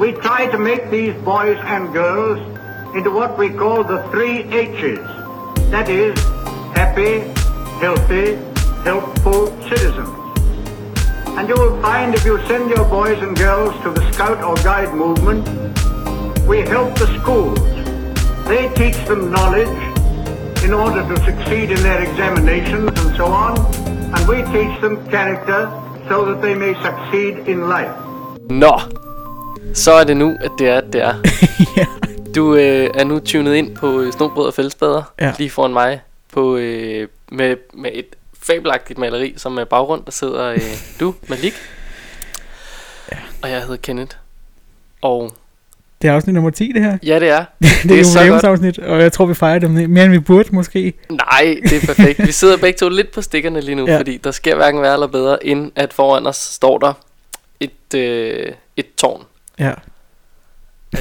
we try to make these boys and girls into what we call the three H's. That is, happy, healthy, helpful citizens. And you will find if you send your boys and girls to the Scout or Guide movement, we help the schools. They teach them knowledge in order to succeed in their examinations and so on, and we teach them character so that they may succeed in life. Nå, så er det nu, at det er, det er. ja. Du øh, er nu tunet ind på øh, Snobrød og Fællesbader, Ja. lige foran mig, på, øh, med, med et fabelagtigt maleri, som er baggrund, der sidder øh, du, Malik. Ja. Og jeg hedder Kenneth. Og Det er afsnit nummer 10, det her. ja, det er. Det er, så er jubilæumsafsnit, og jeg tror, vi fejrer dem mere, end vi burde, måske. Nej, det er perfekt. Vi sidder begge to lidt på stikkerne lige nu, ja. fordi der sker hverken værre eller bedre, end at foran os står der et, øh, et tårn. Ja.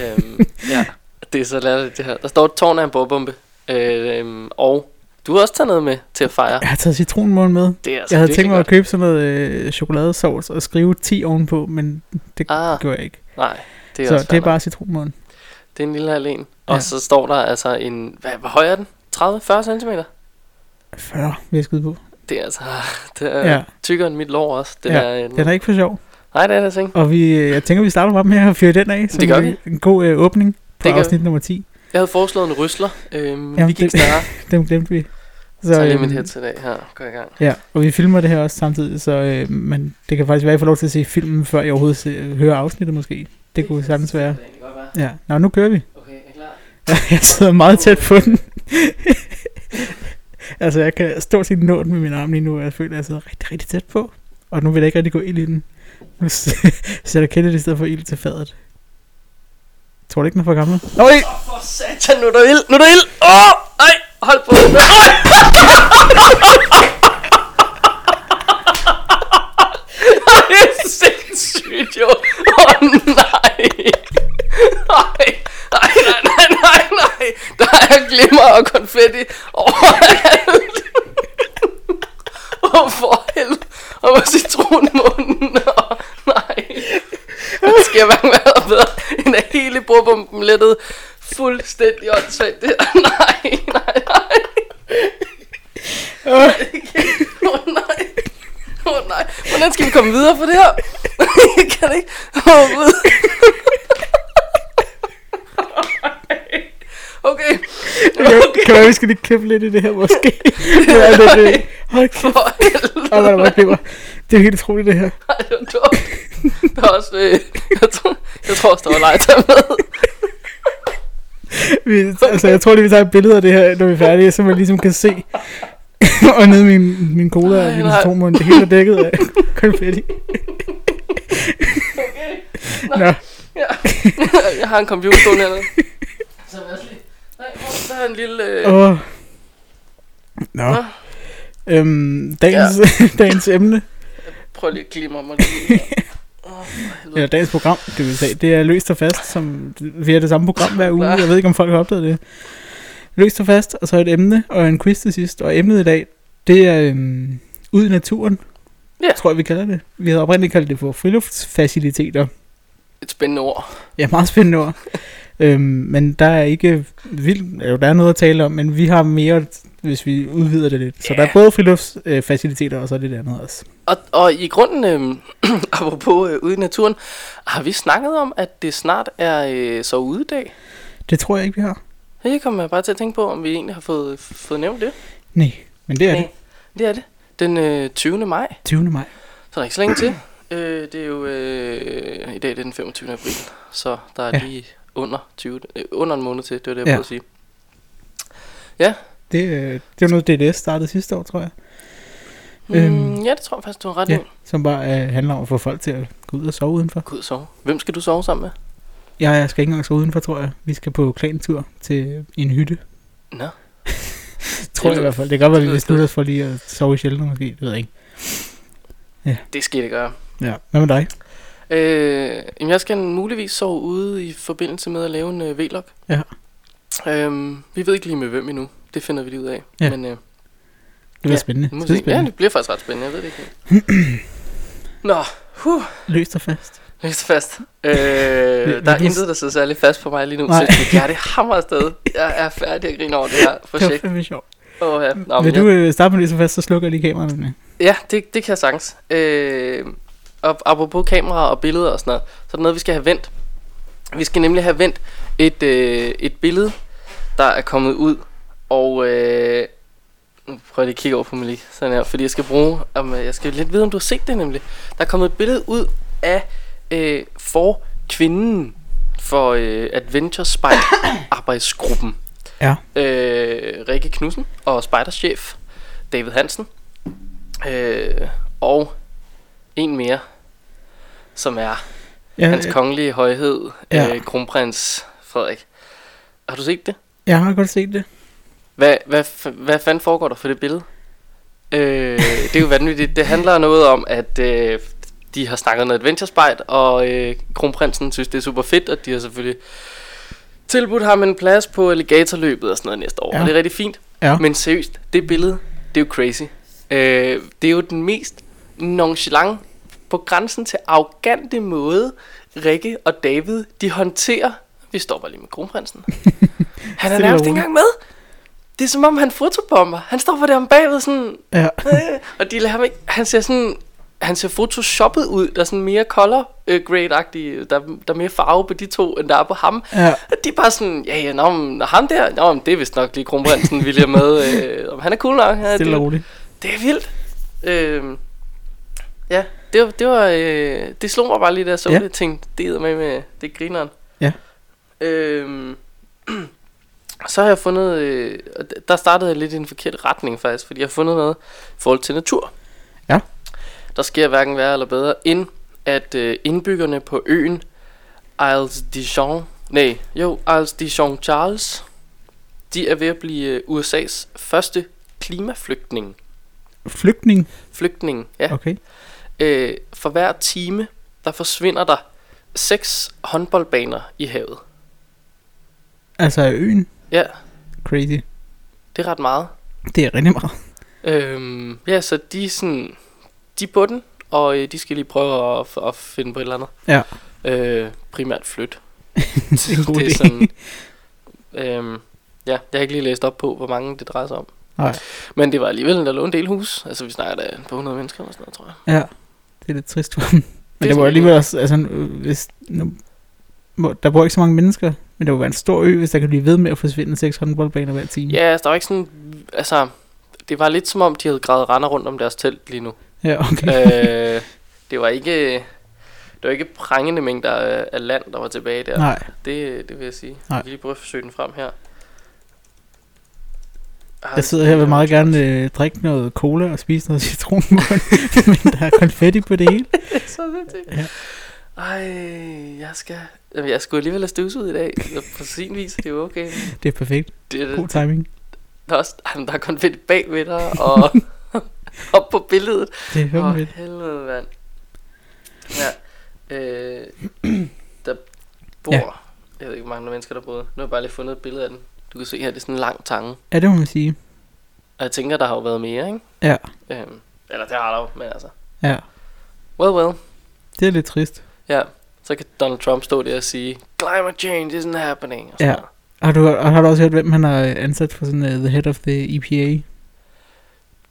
Øhm, ja, det er så latterligt det her. Der står et tårn af en bordbombe. Øhm, og du har også taget noget med til at fejre. Jeg har taget citronmål med. Det er altså Jeg havde tænkt mig godt. at købe sådan noget øh, chokoladesauce og skrive 10 ovenpå, men det ah. Gjorde jeg ikke. Nej, det er Så også det er bare citronmål. Det er en lille halv en. Og Ja. så står der altså en... Hvad, hvor høj er den? 30-40 cm? 40 vil jeg skyde på. Det er altså... Det er ja. tykkere end mit lår også. Det ja, er en, den er ikke for sjov. Nej, det er det ikke. Og vi, øh, jeg tænker, vi starter bare med at fyre den af. Så Det gør vi. En god øh, åbning på Det afsnit nummer 10. Jeg havde foreslået en rysler. Øhm, Jamen, vi gik snarere. Dem glemte vi. Så tager lige øhm, mit headset af her. Gå i gang. Ja, og vi filmer det her også samtidig, så øh, men det kan faktisk være, at jeg får lov til at se filmen, før jeg overhovedet se, hører afsnittet måske. Det kunne sagtens være. Ja, nå, nu kører vi. Okay, er I klar? Jeg sidder meget tæt på den. altså, jeg kan stort set nå den med min arm lige nu, og jeg føler, at jeg sidder rigtig, rigtig tæt på. Og nu vil jeg ikke rigtig gå ild i den. Nu sætter Kenneth i stedet for ild til fadet. Tror du ikke, den er for gammel? Øj! For satan, nu er der ild, nu er der ild. Åh, oh, ej, hold på. Det er sindssygt jo. Åh oh, nej. Nej, nej, nej, nej, nej. Der er glimmer og konfetti overalt. Åh, oh, for helvede. Og med citron i munden. Åh, nej. Det skal hverken være bedre, end at hele bordbomben lettede fuldstændig åndssvagt. Det, nej, nej, nej. Åh oh, nej. Åh oh, nej. Hvordan skal vi komme videre for det her? Jeg kan ikke. Åh oh, gud. Okay. Okay. Kan være, vi skal lige klippe lidt i det her, måske? det er øh, hold kæft. For helvede. Hvor er der bare klipper. Det er jo helt utroligt, det her. Ej, det var dumt. Der var også, øh, jeg, tror, jeg tror også, der var legetøj med. Vi, altså, jeg tror lige, vi tager et billede af det her, når vi er færdige, så man ligesom kan se. og nede min, min cola og Ej, min nej. citronmund, det hele er dækket af konfetti. Okay. Nå, Ja. jeg har en computer stående hernede. Så lige... Nej, der er en lille... Øh... åh. Nå. Nå. Øhm, dagens, ja. dagens emne, Prøv lige at glimre mig lige. Helvede. eller dagens program, kan vi sige, det er løst og fast, som vi har det samme program hver uge. Jeg ved ikke, om folk har opdaget det. Løst og fast, og så et emne og en quiz til sidst. Og emnet i dag, det er øhm, ud i naturen. Ja. Tror jeg, vi kalder det. Vi havde oprindeligt kaldt det for friluftsfaciliteter. Et spændende ord. Ja, meget spændende ord. øhm, men der er ikke vildt, eller der er noget at tale om, men vi har mere, hvis vi udvider det lidt. Så der er både friluftsfaciliteter, og så er det det andet også. Og, og i grunden, øh, apropos øh, ude i naturen, har vi snakket om, at det snart er øh, så udedag. Det tror jeg ikke, vi har. Jeg kommer bare til at tænke på, om vi egentlig har fået, fået nævnt det. Nej, men det er Nej, det. Det er det. Den øh, 20. maj. 20. maj. Så der er ikke så længe til. Øh, det er jo øh, i dag det er den 25. april, så der er Ja. ja. lige under 20, øh, under en måned til, det var det jeg Ja. prøvede at sige. Det, øh, det var noget, DDS startede sidste år, tror jeg. Mm, Øhm, ja, det tror jeg faktisk, du har ret Ja, i. som bare øh, handler om at få folk til at gå ud og sove udenfor. Gud, sove. Hvem skal du sove sammen med? Ja, jeg skal ikke engang sove udenfor, tror jeg. Vi skal på klantur til en hytte. Nå. Tror jeg i hvert fald. Det kan godt være, at vi beslutter os for lige at sove i shelter måske. Det ved jeg ikke. Det skal det gøre. Ja. Hvad med dig? Øh, jamen, jeg skal muligvis sove ude i forbindelse med at lave en øh, vlog. Ja. Øhm, vi ved ikke lige med hvem endnu. Det finder vi lige ud af. Ja. Men øh, Det bliver Ja, spændende. Skide se. ja, spændende. det bliver faktisk ret spændende. Jeg ved det ikke. Nå, huh. Løst og fast. Læg sig fast. Øh, der er intet, der sidder særlig fast på mig lige nu, Nej. så jeg det hammer afsted. Jeg er færdig at grine over det her Det var projekt. fandme sjovt. Oh, ja. Nå, Vil du jeg, øh, starte med det så fast, så slukker jeg lige kameraerne. ja, det, det kan jeg sagtens. Øh, og apropos kamera og billeder og sådan noget, så er der noget, vi skal have vendt. Vi skal nemlig have vendt et, øh, et billede, der er kommet ud, og øh, nu prøver jeg lige at kigge over på mig lige, sådan her, fordi jeg skal bruge, om, øh, jeg skal lidt vide, om du har set det nemlig. Der er kommet et billede ud af øh, for kvinden for øh, Adventure Spike arbejdsgruppen. Ja. Øh, Rikke Knudsen og spejderchef David Hansen. Øh, og en mere, som er Ja, hans kongelige højhed, ja. øh, kronprins Frederik. Har du set det? jeg har godt set det. Hvad, hvad, hvad fanden foregår der for det billede? Øh, det er jo vanvittigt. Det handler noget om, at øh, de har snakket noget adventure spejt, og øh, kronprinsen synes, det er super fedt, og de har selvfølgelig tilbudt ham en plads på alligatorløbet og sådan noget næste år. Ja. Og det er rigtig fint. Ja. Men seriøst, det billede, det er jo crazy. Øh, det er jo den mest nonchalant, på grænsen til arrogante måde, Rikke og David, de håndterer. Vi står bare lige med kronprinsen. Han er nærmest ikke engang med. Det er som om han fotobomber. Han står for der om bagved sådan, Ja. øh, og de lader ham ikke, han ser sådan, han ser photoshoppet ud, der er sådan mere color øh, grade-agtig, der, der er mere farve på de to, end der er på ham. Ja. Og de er bare sådan, ja ja, nå, men ham der, nå, men det er vist nok lige kronprinsen, vi lige er med, øh, om han er cool nok. Ja, Stille det, roligt. det er vildt. Øh, ja, det var, det var, øh, det slog mig bare lige, da jeg så Ja. det, tænkte, det er med med, det er grineren. Ja. Øh, så har jeg fundet, øh, der startede jeg lidt i en forkert retning faktisk, fordi jeg har fundet noget i forhold til natur. Ja. Der sker hverken værre eller bedre, end at øh, indbyggerne på øen Isles Dijon, nej, jo, Isles Dijon Charles, de er ved at blive øh, USA's første klimaflygtning. Flygtning. Flygtning, ja. Okay. Øh, for hver time, der forsvinder der seks håndboldbaner i havet. Altså øen. Ja, Crazy. det er ret meget. Det er rigtig meget. Øhm, ja, så de er sådan, de er på den, og øh, de skal lige prøve at, at finde på et eller andet. Ja. Øh, primært flyt. det er en god det er sådan, øhm, ja, jeg har ikke lige læst op på, hvor mange det drejer sig om. Nej. Men det var alligevel, der lå en del hus. Altså, vi snakker da på 100 mennesker eller sådan noget, tror jeg. Ja. Det er lidt trist for dem. Men det, sådan var alligevel også, altså, hvis, nu, der bor ikke så mange mennesker, men det må være en stor ø, hvis der kan blive ved med at forsvinde seks håndboldbaner hver time. Ja, altså, der var ikke sådan, altså, det var lidt som om, de havde gravet render rundt om deres telt lige nu. ja okay. øh, det var ikke, det var ikke prangende mængder af, land, der var tilbage der. Nej, Det, det vil jeg sige. Nej. Jeg kan lige prøve at forsøge den frem her. Jeg sidder her og vil meget gerne øh, drikke noget cola og spise noget citronmål, men der er konfetti på det hele. så sindssygt. Ja. Ej, jeg skal... Jamen, jeg skulle alligevel have støvsud i dag. Så på sin vis, det er jo okay. Det er perfekt. Det, God timing. der, er også, jamen, der er konfetti bag ved dig, og op på billedet. Det er Åh, fandme fedt. helvede, mand. Ja. Øh, der bor... Ja. Jeg ved ikke, hvor mange mennesker der boede. Nu har jeg bare lige fundet et billede af den. Du kan se her, det er sådan en lang tange. Ja, det må man sige. Og jeg tænker, der har jo været mere, ikke? Ja, Øhm, eller det har der jo, men altså... ja. Well, well. Det er lidt trist. Ja, så kan Donald Trump stå der og sige, Climate change isn't happening. Og Ja. noget. Har du, har du også hørt, hvem han har ansat for sådan uh, the head of the EPA?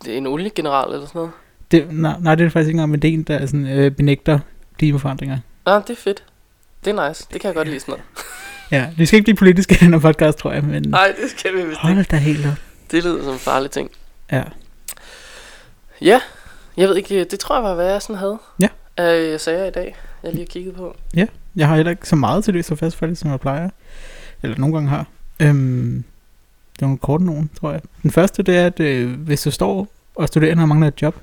Det er en oliegeneral eller sådan noget. Det, nej, nej, det er faktisk ikke engang, men det er en, der er sådan, øh, benægter klimaforandringer. Nå, det er fedt. Det er nice. Det kan jeg godt lide sådan noget. Ja, vi skal ikke blive politiske i den her podcast, tror jeg, men Nej, det skal vi vist ikke. hold da helt op. Det lyder som en farlig ting. Ja, Ja, jeg ved ikke, det tror jeg var, hvad jeg sådan havde. Ja. Øh, sagde i dag, jeg lige har kigget på. jeg har heller ikke så meget til det, så fast faktisk, som jeg plejer. Eller nogle gange har. Øhm, det er nogle korte nogen, tror jeg. Den første, det er, at øh, hvis du står og studerer og mangler et job,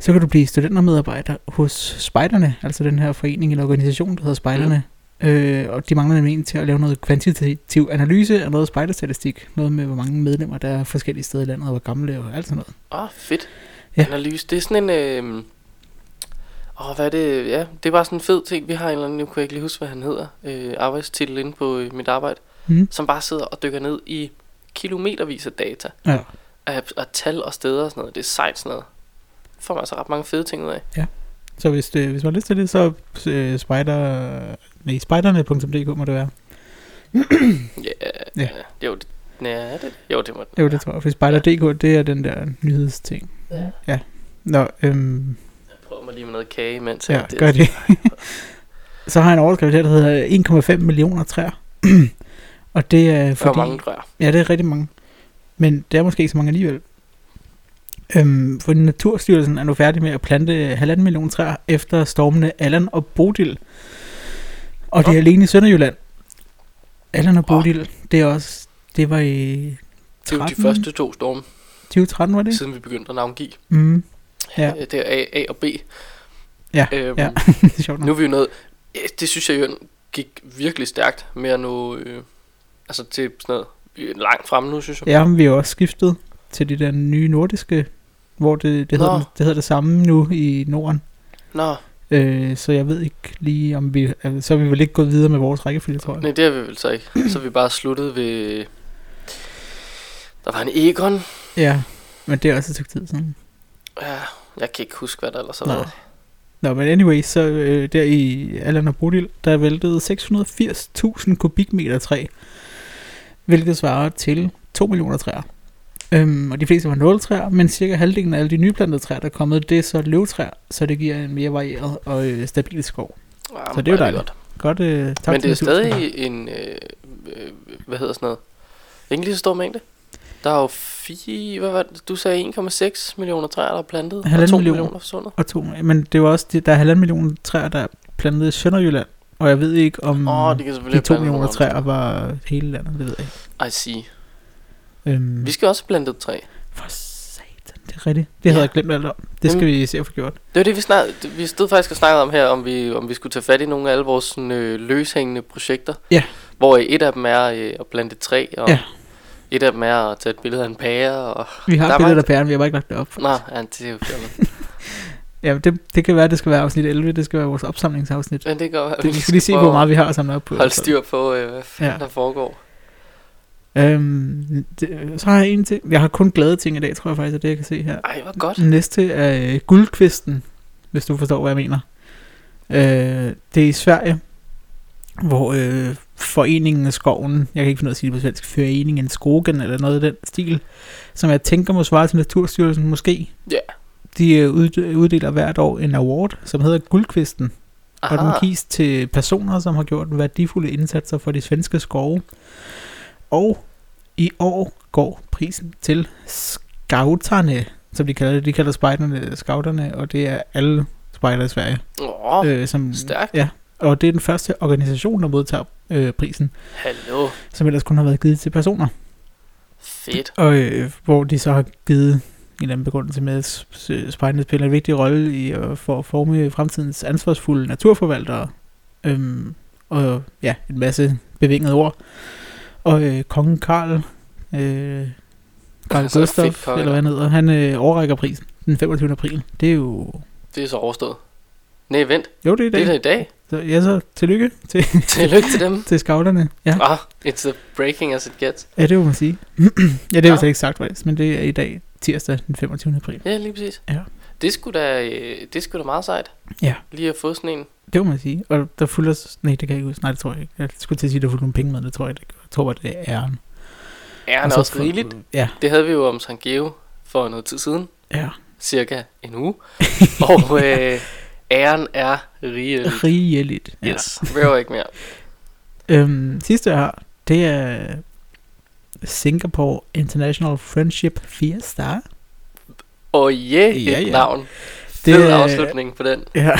så kan du blive studentermedarbejder hos Spejderne, altså den her forening eller organisation, der hedder Spejderne. Mm. Øh, og de mangler nemlig en til at lave noget kvantitativ analyse af noget spejderstatistik. Noget med, hvor mange medlemmer der er forskellige steder i landet, og hvor gamle og alt sådan noget. Åh, oh, fedt. Ja. Ja. Analyse. Det er sådan en... Øh... Åh, hvad er det? Ja, det er bare sådan en fed ting. Vi har en eller anden, nu kan jeg ikke lige huske, hvad han hedder. Øh, arbejdstitel inde på øh, mit arbejde. Mm. Som bare sidder og dykker ned i kilometervis af data. Ja. Af, af tal og steder og sådan noget. Det er sejt sådan noget. Får man altså ret mange fede ting ud af. Så hvis, det, hvis man har lyst til det, så øh, spider... Nej, spejderne.dk må det være. Ja, Ja. ja. Jo, det, ja, det, jo, det må det. Jo, det tror jeg. For spider.dk, det er den der nyhedsting. Ja. Nå, øhm, mig lige med noget kage, mens ja, gør det. så har jeg en overskrift her, der hedder 1,5 millioner træer. Og det er Fordi... fordi... Hvor mange træer? Ja, det er rigtig mange. Men det er måske ikke så mange alligevel. Øhm, for Naturstyrelsen er nu færdig med at plante halvanden million træer efter stormene Allan og Bodil. Og det er alene i Sønderjylland. Allan og. Bodil, det er også... Det var i Det er jo de 13? første to storme, 2013, var det? siden vi begyndte at navngive. Mm. Ja. Øh, Det er A, A og B. Ja, Øhm, ja. det er sjovt nok. Nu er vi jo nået... øh, Det synes jeg jo gik virkelig stærkt med at nå... Øh, altså til sådan noget er langt fremme nu, synes jeg. Ja, men vi har også skiftet til de der nye nordiske, hvor det, det, hedder, det hedder det samme nu i Norden. Nå, Øh, så jeg ved ikke lige, om vi... Altså, så er vi vel ikke gået videre med vores rækkefølge, tror jeg. nej, det har vi vel så ikke. Så er vi bare sluttet ved... Der var en Egon. Ja, men det er også et stykke tid siden. Ja, jeg kan ikke huske, hvad der ellers har været. Nå, men anyway, så øh, der i Allan og Bodil, der væltede 680.000 kubikmeter træ, hvilket svarer til 2 millioner træer. Øhm, og de fleste var nåletræer, men cirka halvdelen af alle de nyplantede træer, der er kommet, det er så løvtræer, så det giver en mere varieret og øh, stabil skov. Ja, Så det er jo dejligt. Godt. Godt, øh, tak Men det er stadig en... Øh, øh, hvad hedder sådan noget? Ikke lige så stor mængde. Der er jo fire... Hvad var det? Du sagde 1,6 millioner træer, der er plantet. Og Halvanden 2 million. millioner forsvundet. Og to, men det var også, det, der er halvanden million træer, der er plantet i Sønderjylland. Og jeg ved ikke, om oh, det de selvfølgelig to have plantet millioner nogle træer var hele landet, det ved jeg ikke. I see. Øhm, Vi skal også have plantet træ. For satan, det er rigtigt. Det havde Ja. jeg glemt alt om. Det skal Jamen. vi se at få gjort. Det var det, vi, snak, vi stod faktisk og snakkede om her, om vi, om vi skulle tage fat i nogle af alle vores sådan, øh, løshængende projekter. Ja. Hvor et af dem er øh, at plante et træ, og Ja. Et af dem er at tage et billede af en pære. Og... Vi har Der er billedet af pæren, vi har bare ikke lagt det op. Nå, ja, det er jo fjollet. Ja, det, det kan være, det skal være afsnit 11. Det skal være vores opsamlingsafsnit. Men det går, Det, vi skal lige se, hvor meget vi har at samle op på. Hold styr på, øh, hvad fanden Ja. der foregår. Øhm, det, så har jeg en ting. Jeg har kun glade ting i dag, tror jeg faktisk, er det, jeg kan se her. Ej, hvor godt. Næste er øh, guldkvisten, hvis du forstår, hvad jeg mener. Øh, det er i Sverige, hvor øh, foreningen af skoven, jeg kan ikke finde ud af at sige det på svensk, foreningen Skogen, eller noget af den stil, som jeg tænker må svare til Naturstyrelsen måske. Ja. De øh, ud- uddeler hvert år en award, som hedder Guldkvisten, og den Aha. gives til personer, som har gjort værdifulde indsatser for de svenske skove. Og i år går prisen til scouterne, som de kalder det. De kalder spejderne scouterne, og det er alle spejder i Sverige. Åh, øh, som, stærkt. Ja, og det er den første organisation, der modtager øh, prisen, hallo. som ellers kun har været givet til personer. Fedt. Og øh, hvor de så har givet en eller anden begrundelse med, at s- s- spejderne spiller en vigtig rolle i at for at forme fremtidens ansvarsfulde naturforvaltere. Øhm, og ja, en masse bevingede ord. Og øh, kongen Karl, øh, Karl Altså, Gustaf, fedt eller hvad han hedder, han øh, overrækker prisen den 25. april. Det er jo... Det er så overstået. Nej, vent. Jo, det er i Det er dag. i dag. Så, ja, så tillykke til, Tillykke til dem. til scouterne. Ja. Ah, it's a breaking as it gets. ja, det må man sige. ja, det har Ja. vi slet ikke sagt faktisk, men det er i dag, tirsdag den 25. april. Ja, lige præcis. Ja. Det skulle da, øh, det skulle da meget sejt. Ja. Lige at få sådan en. Det må man sige. Og der fulgte. Nej, det kan jeg ikke huske. Nej, det tror jeg ikke. Jeg skulle til at sige, at der fulgte nogle penge med. Det tror jeg ikke. Jeg tror bare, det er æren. Ja, Og er så også for- rigeligt. Ja, Det havde vi jo om San Geo for noget tid siden. ja. Cirka en uge. Og øh, æren er rigelig. Rigeligt. Ja. Yes, behøver ikke mere. Øhm, sidste jeg har, det er Singapore International Friendship Fiesta. Og yeah, et Ja, ja. navn. Det Fed er- afslutning på den. Ja.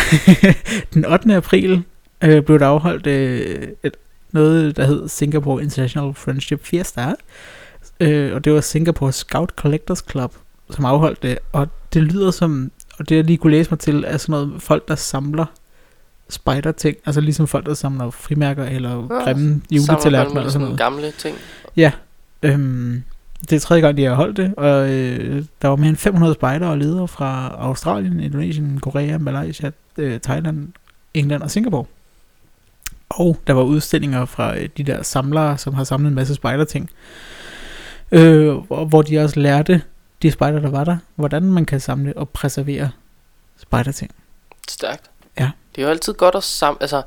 den 8. april øh, blev der afholdt øh, et, noget, der hed Singapore International Friendship Fiesta. Øh, og det var Singapore Scout Collectors Club, som afholdt det. Og det lyder som, og det jeg lige kunne læse mig til, er sådan noget folk, der samler spider-ting. Altså ligesom folk, der samler frimærker eller Ja, grimme juletallerkener eller sådan noget. gamle ting. Øhm, det er tredje gang, de har holdt det, og øh, der var mere end 500 spejdere og ledere fra Australien, Indonesien, Korea, Malaysia, øh, Thailand, England og Singapore. Og der var udstillinger fra øh, de der samlere, som har samlet en masse spejderting. Øh, hvor de også lærte, de spejder, der var der, hvordan man kan samle og preservere spejderting. Stærkt. Ja. Det er jo altid godt at sammen... Altså,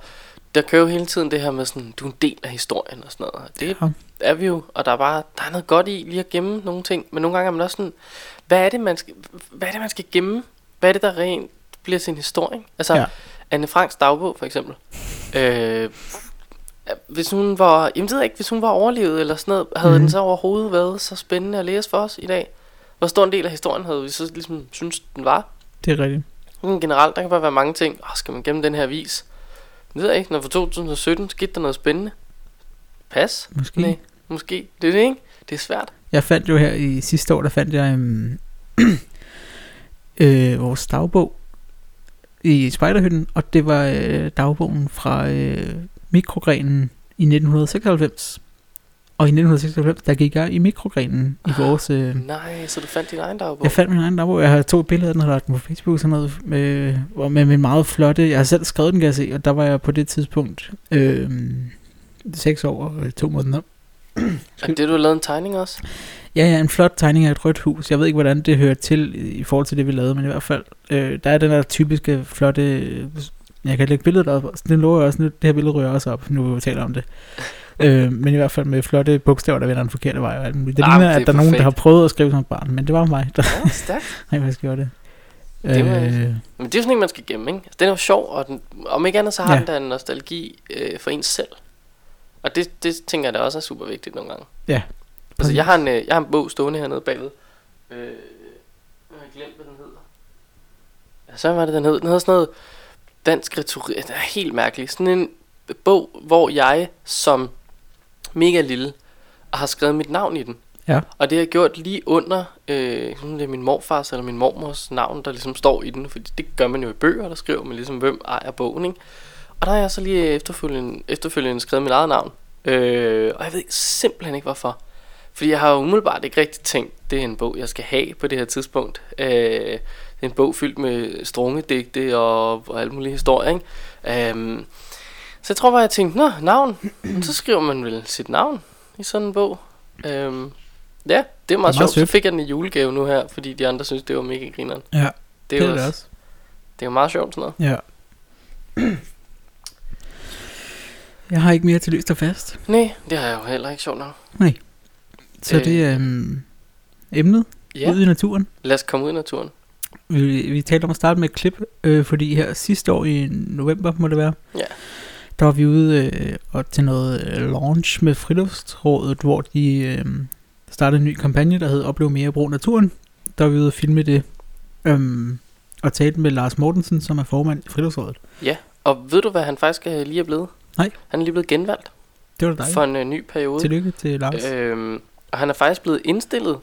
der kører jo hele tiden det her med sådan, du er en del af historien og sådan noget. Det Ja. er vi jo, og der er bare, der er noget godt i lige at gemme nogle ting. Men nogle gange er man også sådan, hvad er det, man skal, hvad er det, man skal gemme? Hvad er det, der rent bliver sin historie? Altså, Ja. Anne Franks dagbog, for eksempel. Øh, hvis hun var, jamen det ikke, hvis hun var overlevet eller sådan noget, havde Mhm. den så overhovedet været så spændende at læse for os i dag? Hvor stor en del af historien havde vi så ligesom synes, den var? Det er rigtigt. Men generelt, der kan bare være mange ting. Åh, skal man gemme den her avis? Det ved jeg ikke. Når for 2017 skete der noget spændende. Pas? Måske. Nej, måske. Det er det, ikke? Det er svært. Jeg fandt jo her i sidste år, der fandt jeg um, øh, vores dagbog i spejderhytten, og det var øh, dagbogen fra øh, mikrogrenen i 1996. Og i 1996, der gik jeg i mikrogrenen i vores... Øh, Nej, så du fandt din egen dagbog? jeg fandt min egen dagbog. Jeg har to billeder af den, og lagt den på Facebook sådan noget, med, hvor- med min meget flotte... Jeg har selv skrevet den, kan jeg se, og der var jeg på det tidspunkt øh, 6 år og øh, to måneder. Er det, du har lavet en tegning også? Ja, ja, en flot tegning af et rødt hus. Jeg ved ikke, hvordan det hører til i- forhold til det, vi lavede, men i hvert fald, øh, der er den der typiske flotte... øh, Jeg kan lægge billedet op, det lover jeg også, nu, det her billede rører også op, nu vi taler om det. øh, men i hvert fald med flotte bogstaver, der vender den forkerte vej. Det ligner, men det at er der er nogen, der har prøvet at skrive som barn, men det var mig, der Ja, stærkt. rent faktisk gjorde det. Det var- øh, Men det er jo sådan en, man skal gemme, ikke? Altså, den er jo sjov, og den, om ikke andet, så har Ja. den da en nostalgi øh, for ens selv. Og det, det tænker jeg da også er super vigtigt nogle gange. Ja, Altså, jeg har en, øh, jeg har en bog stående hernede bagved. Øh, jeg har glemt, hvad den hedder. Ja, så var det, den hed. Den hedder sådan noget dansk retorik. Den er helt mærkelig. Sådan en bog, hvor jeg som mega lille har skrevet mit navn i den. Ja. Og det har jeg gjort lige under, øh, sådan det er min morfars eller min mormors navn, der ligesom står i den. Fordi det gør man jo i bøger, der skriver man ligesom, hvem ejer bogen, ikke? Og der har jeg så lige efterfølgende, efterfølgende skrevet mit eget navn. Øh, og jeg ved simpelthen ikke hvorfor. Fordi jeg har jo umiddelbart ikke rigtig tænkt, det er en bog, jeg skal have på det her tidspunkt. Øh, det er en bog fyldt med strungedigte og, og alle mulige historier, ikke? Øh, så jeg tror bare, jeg tænkte, nå, navn. Så skriver man vel sit navn i sådan en bog. Øh, ja, det er meget, Det er meget sjovt. Så sødt. fik jeg den i julegave nu her, fordi de andre synes, det var mega grineren. ja, Det er, det jo er det også, også. det er jo meget sjovt sådan noget. Ja. Jeg har ikke mere til løst og fast. Nej, det har jeg jo heller ikke sjovt nok. Så Øh. det er øhm, emnet Ja, ud i naturen. lad os komme ud i naturen. Vi, vi talte om at starte med et klip, øh, fordi her sidste år i november, må det være, Ja. Der var vi ude øh, og til noget øh, launch med Friluftsrådet, hvor de øh, startede en ny kampagne, der hed Oplev mere brug naturen. Der var vi ude og filme det, øhm, og talte med Lars Mortensen, som er formand i Friluftsrådet. Ja, og ved du, hvad han faktisk øh, lige er blevet? Nej. Han er lige blevet genvalgt Det var dejligt. for en øh, ny periode. Tillykke til Lars. Øhm, og han er faktisk blevet indstillet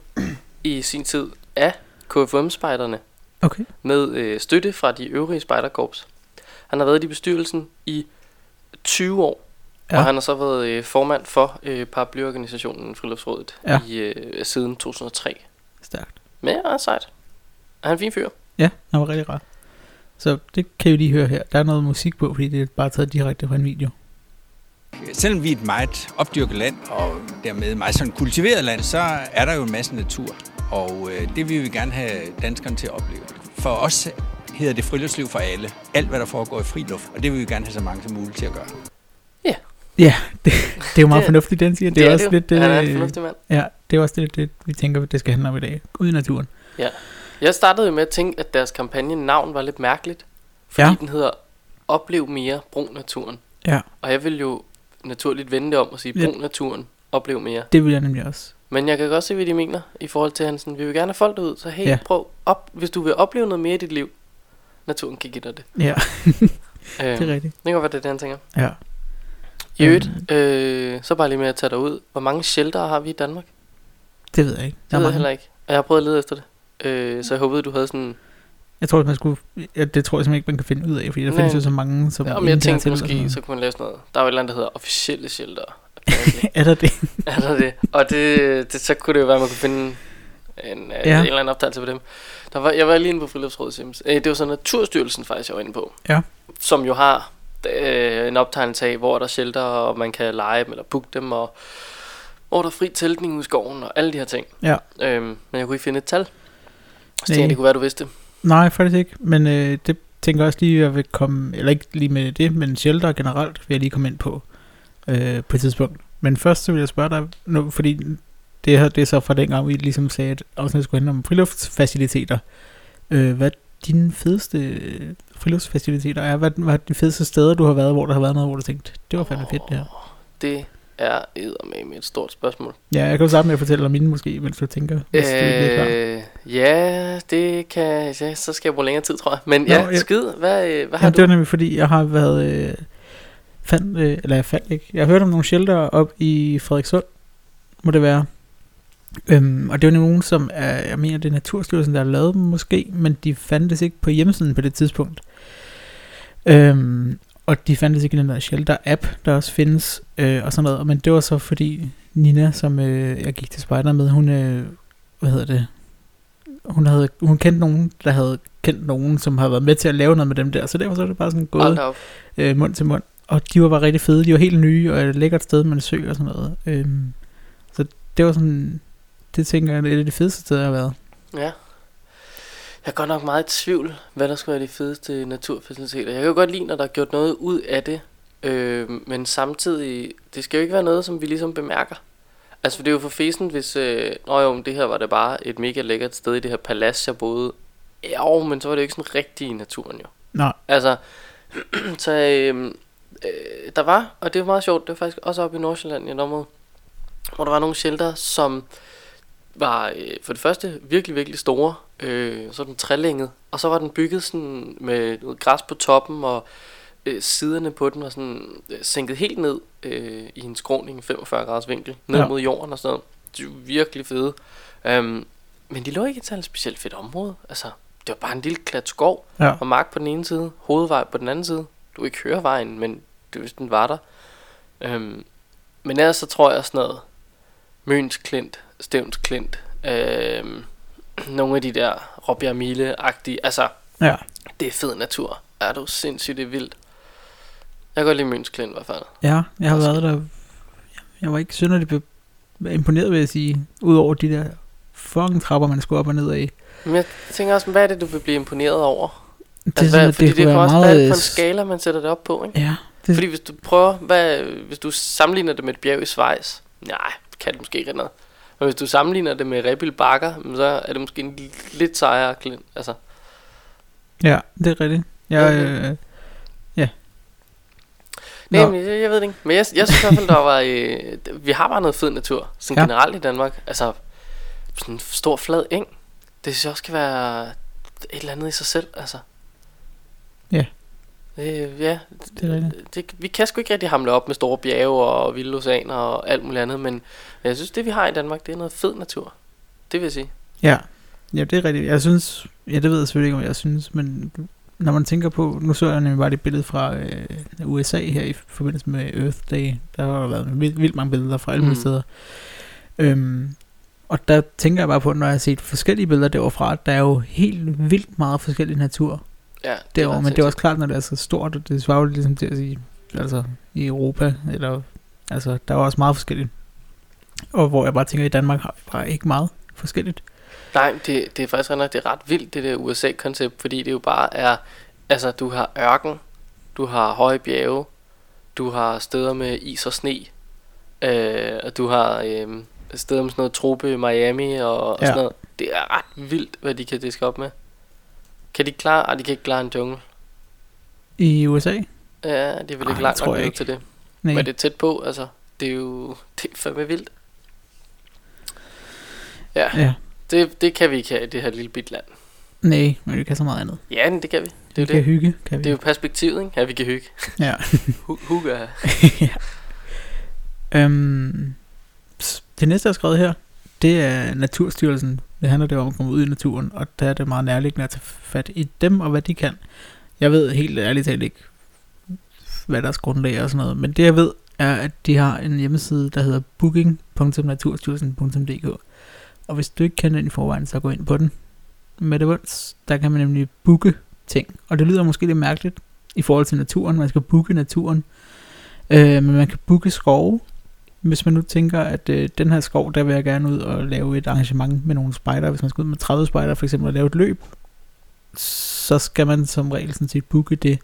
i sin tid af KFM-spejderne Okay. med øh, støtte fra de øvrige spejderkorps. Han har været i bestyrelsen i 20 år, ja. Og han har så været øh, formand for øh, paraplyorganisationen Friluftsrådet Ja. i, øh, siden 2003. Stærkt. Men ja, er sejt. Er han en fin fyr? Ja, han var rigtig rar. Så det kan I jo lige høre her. Der er noget musik på, fordi det er bare taget direkte fra en video. Selvom vi er et meget opdyrket land, og dermed meget sådan kultiveret land, så er der jo en masse natur. Og øh, det vil vi gerne have danskerne til at opleve. For os hedder det friluftsliv for alle. Alt, hvad der foregår i friluft. Og det vil vi gerne have så mange som muligt til at gøre. Ja, det, det er jo meget Det- fornuftigt, den siger. Det er, også jo. lidt... Han er en øh, fornuftig mand. Ja, det er også det, det, vi tænker, det skal handle om i dag. Ud i naturen. Jeg startede jo med at tænke, at deres kampagne navn var lidt mærkeligt. Fordi Ja. ja. den hedder Oplev mere, brug naturen. Ja, Og jeg vil jo naturligt vende det om og sige, Ja. brug naturen, oplev mere. det vil jeg nemlig også. Men jeg kan godt se, hvad de mener i forhold til, at han sådan, vi vil gerne have folk derud, så hey, Ja. ja. prøv op, hvis du vil opleve noget mere i dit liv, naturen kan give dig det. Ja, Øh, det er rigtigt. det kan godt være, det er det, han tænker. Ja. I øvrigt, øh, så bare lige med at tage dig ud. Hvor mange shelter har vi i Danmark? Det ved jeg ikke. Det er ved jeg heller ikke. Og jeg har prøvet at lede efter det. Øh, så jeg håbede, du havde sådan... Jeg tror, man skulle, ja, det tror jeg simpelthen ikke, man kan finde ud af, fordi der Nej. findes jo så mange, som Ja, men jeg tænkte måske, så kunne man lave sådan noget. Der er jo et eller andet, der hedder officielle shelter. er der det? er der det? Og det, det, så kunne det jo være, at man kunne finde en, ja. Ja. en eller anden optagelse på dem. Der var, jeg var lige inde på Friluftsrådets hjemmeside. Øh, Det var så Naturstyrelsen faktisk, jeg var inde på. Ja. Som jo har øh, en optegnelse af, hvor der er shelter, og man kan lege dem eller booke dem, og hvor der er fri teltning i skoven, og alle de her ting. Ja. Øhm, men jeg kunne ikke finde et tal. Så tænkte jeg, det kunne være, du vidste. Nej, faktisk ikke. Men øh, det tænker også lige, at jeg vil komme, eller ikke lige med det, men shelter generelt vil jeg lige komme ind på øh, på et tidspunkt. Men først så vil jeg spørge dig, nu, fordi det her det er så fra dengang, vi ligesom sagde, at afsnittet skulle handle om friluftsfaciliteter. Øh, hvad dine fedeste øh, friluftsfaciliteter er? Hvad, hvad er de fedeste steder, du har været, hvor der har været noget, hvor du tænkte, det var fandme fedt det her? Det er med et stort spørgsmål. Ja, jeg kan jo starte med at fortælle om mine måske, mens du tænker. Hvis øh, det ja, det kan ja, så skal jeg bruge længere tid, tror jeg. Men Nå, ja, ja. skid, hvad, øh, hvad har Jamen, det var du? nemlig fordi, jeg har været... Øh, fandt, øh, eller jeg fandt ikke. Jeg har hørt om nogle shelter op i Frederikssund, må det være. Øhm, og det var nogen, som er, jeg mener, det er Naturstyrelsen, der har lavet dem måske, men de fandtes ikke på hjemmesiden på det tidspunkt. Øhm, og de fandtes ikke i den der shelter-app, der også findes, øh, og sådan noget. Men det var så fordi Nina, som øh, jeg gik til spejder med, hun, øh, hvad hedder det, hun havde, hun kendte nogen, der havde kendt nogen, som havde været med til at lave noget med dem der, så derfor så er det bare sådan gået øh, mund til mund. Og de var bare rigtig fede. De var helt nye, og et lækkert sted med en sø og sådan noget. Øhm, så det var sådan, det tænker jeg, det er et af de fedeste steder, jeg har været. Ja. Jeg er godt nok meget i tvivl, hvad der skulle være de fedeste naturfaciliteter. Jeg kan jo godt lide, når der er gjort noget ud af det. Øh, men samtidig, det skal jo ikke være noget, som vi ligesom bemærker. Altså, for det er jo for fesen, hvis... Øh, Nå jo, men det her var det bare et mega lækkert sted i det her palads, jeg boede. Jo, men så var det jo ikke sådan rigtig i naturen jo. Nå, Altså, så øh, øh, der var, og det var meget sjovt, det var faktisk også oppe i Nordsjælland i et område, hvor der var nogle shelter, som var øh, for det første virkelig, virkelig store, øh, sådan trælænget, og så var den bygget sådan med noget græs på toppen, og øh, siderne på den var sådan øh, sænket helt ned øh, i en skråning 45 graders vinkel, ned Ja. mod jorden og sådan noget. De var virkelig fede. Um, men de lå ikke i et særligt specielt fedt område. Altså, det var bare en lille klat skov, ja. og mark på den ene side, hovedvej på den anden side. Du ikke høre vejen, men det hvis den var der. Øhm, men ellers så tror jeg sådan noget Møns Klint, Stævns Klint, øhm, nogle af de der Råbjerg Mile-agtige, altså Ja, det er fed natur. Er du sindssygt, det er vildt. Jeg kan godt lide Møns Klint i hvert fald. ja jeg har Også. været der. Jeg var ikke synderligt imponeret, vil jeg sige. Udover de der fucking trapper, man skulle op og ned af. Men jeg tænker også, hvad er det, du vil blive imponeret over? Det, Altså, hvad, at fordi det, det kan være også være meget, på en øh, skala, man sætter det op på, ikke? Ja, det, Fordi hvis du prøver, hvad, hvis du sammenligner det med et bjerg i Schweiz, nej, det kan det måske ikke noget. Men hvis du sammenligner det med Rebild Bakker, så er det måske en lidt sejere klint. Altså, ja, det er rigtigt. Jeg, Okay. øh, nej, Nå. men jeg, jeg ved det ikke. Men jeg, jeg synes i hvert fald, der var, øh, vi har bare noget fed natur, sådan Ja. ja. generelt i Danmark. Altså, sådan en stor flad eng, det synes jeg også kan være et eller andet i sig selv, altså. Ja. Øh, ja, det er rigtigt. det, vi kan sgu ikke rigtig hamle op med store bjerge og vilde oceaner og alt muligt andet, men jeg synes, det vi har i Danmark, det er noget fed natur. Det vil jeg sige. Ja, ja, det er rigtigt. Jeg synes, ja, det ved jeg selvfølgelig ikke, om jeg synes, men når man tænker på, nu så jeg nemlig bare det billede fra øh, USA her i forbindelse med Earth Day, der har der været vildt, vildt mange billeder fra alle mulige Mm. steder. Øhm, og der tænker jeg bare på, når jeg har set forskellige billeder derfra, at der er jo helt vildt meget forskellig natur Ja, det derovre, men det er også klart, når det er så stort, og det svarer jo ligesom til at sige, altså i Europa, eller, altså der er jo også meget forskelligt. Og hvor jeg bare tænker, at i Danmark har vi bare ikke meget forskelligt. Nej, det, det er faktisk det er ret vildt, det der USA-koncept, fordi det jo bare er, altså du har ørken, du har høje bjerge, du har steder med is og sne, øh, og du har øh, steder med sådan noget trope Miami og, og Ja. sådan noget. Det er ret vildt, hvad de kan diske op med. Kan de klare? Ej, de kan ikke klare en jungle. I USA? Ja, det er vel Ej, ikke langt nok til det. Nej. Men det er tæt på, altså. Det er jo det er fandme vildt. Ja, Ja. det, det kan vi ikke have i det her lille bit land. Nej, men vi kan så meget andet. Ja, men det kan vi. Det vi er kan det. hygge, kan vi. Det er jo perspektivet, ikke? Ja, vi kan hygge. Ja. Hu- Hugge. ja. Øhm, det næste, jeg har skrevet her, det er Naturstyrelsen. Det handler det om at komme ud i naturen, og der er det meget nærliggende at tage fat i dem, og hvad de kan. Jeg ved helt ærligt talt ikke, hvad deres grundlag er og sådan noget, men det jeg ved, er, at de har en hjemmeside, der hedder booking.naturstyrelsen.dk Og hvis du ikke kender den i forvejen, så gå ind på den. Med det vunds, der kan man nemlig booke ting. Og det lyder måske lidt mærkeligt i forhold til naturen. Man skal booke naturen. Øh, men man kan booke skove. Hvis man nu tænker, at øh, den her skov, der vil jeg gerne ud og lave et arrangement med nogle spejder. Hvis man skal ud med 30 spejder for eksempel og lave et løb, så skal man som regel sådan set booke det.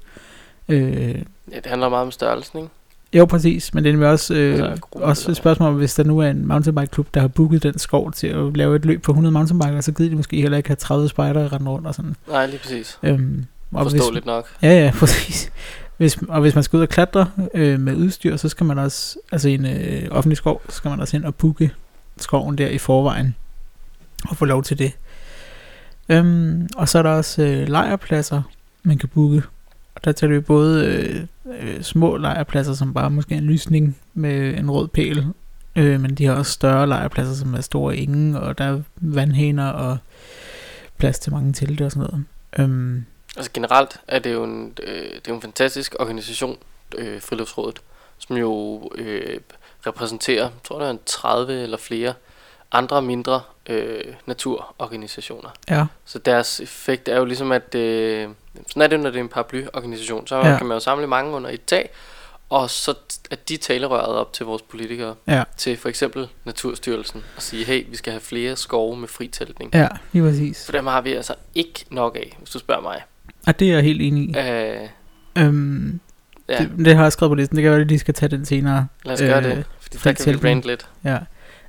Øh, Ja, det handler meget om størrelsen, ikke? jo, præcis, men det er nemlig også, øh, Altså, også et spørgsmål om, hvis der nu er en mountainbike-klub, der har booket den skov til at lave et løb på 100 mountainbikere, så gider de måske heller ikke have 30 spejdere rende rundt og sådan. Nej, lige præcis. Øhm, og hvis, Forståeligt nok. Ja, ja, præcis. Hvis, og hvis man skal ud og klatre øh, med udstyr, så skal man også, altså i en øh, offentlig skov, så skal man også ind og booke skoven der i forvejen, og få lov til det. Øhm, og så er der også øh, lejrpladser, man kan booke. Og der tager vi både øh, øh, små lejrpladser, som bare måske en lysning med en rød pæl, øh, men de har også større lejrpladser, som er store ingen, og der er vandhæner og plads til mange telte og sådan noget. Øhm, Altså generelt er det jo en, øh, det er en fantastisk organisation, øh, Friluftsrådet, som jo øh, repræsenterer, jeg tror en 30 eller flere andre mindre øh, naturorganisationer. ja, Så deres effekt er jo ligesom, at øh, sådan er det, når det er en paraplyorganisation. Så Ja. kan man jo samle mange under et tag, og så at de talerøret op til vores politikere, ja, til for eksempel Naturstyrelsen, og sige, hey, vi skal have flere skove med fritæltning. ja, lige præcis. For dem har vi altså ikke nok af, hvis du spørger mig. Og det er jeg helt enig i. Øh, Øhm, ja, det, det har jeg skrevet på listen. Det kan være, at de skal tage den senere. lad os gøre øh, det, fordi der kan vi rant lidt. Ja.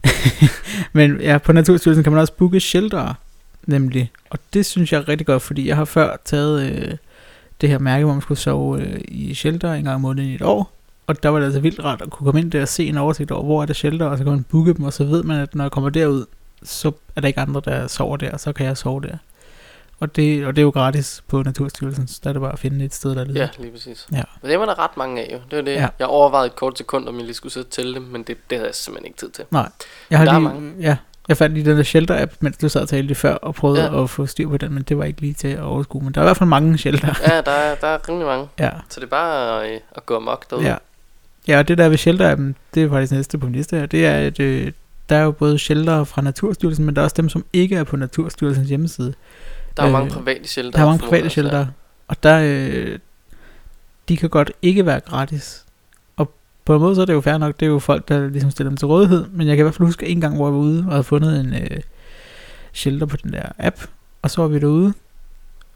Men ja, på Naturstyrelsen kan man også booke shelter, nemlig. Og det synes jeg er rigtig godt, fordi jeg har før taget øh, det her mærke, hvor man skulle sove øh, i shelter en gang om måneden i et år. Og der var det altså vildt rart at kunne komme ind der og se en oversigt over, hvor er der shelter, og så kan man booke dem, og så ved man, at når jeg kommer derud, så er der ikke andre, der sover der, og så kan jeg sove der. Og det, og det er jo gratis på Naturstyrelsen, så der er det bare at finde et sted, der er ledigt. Ja, lige præcis. Ja. Men det var der ret mange af jo. Det var det. Ja. Jeg overvejede et kort sekund, om jeg lige skulle sidde og tælle dem, men det, det havde jeg simpelthen ikke tid til. Jeg har Der er lige, mange. ja, jeg fandt lige den der shelter-app, mens du sad og talte lige før, og prøvede ja. Ja. at få styr på den, men det var ikke lige til at overskue. Men der er i hvert fald mange shelter. Ja, der er, der er rimelig mange. ja, Så det er bare at, øh, at gå amok derude. ja. Ja, og det der ved shelter-appen, det er faktisk næste på min liste her, det er, at øh, der er jo både shelter fra Naturstyrelsen, men der er også dem, som ikke er på Naturstyrelsens hjemmeside. Der er jo mange Øh, private shelter. Der er mange private shelter, og der, øh, de kan godt ikke være gratis. Og på en måde så er det jo fair nok, det er jo folk, der ligesom stiller dem til rådighed, men jeg kan i hvert fald huske en gang, hvor jeg var ude og havde fundet en øh, shelter på den der app, og så var vi derude,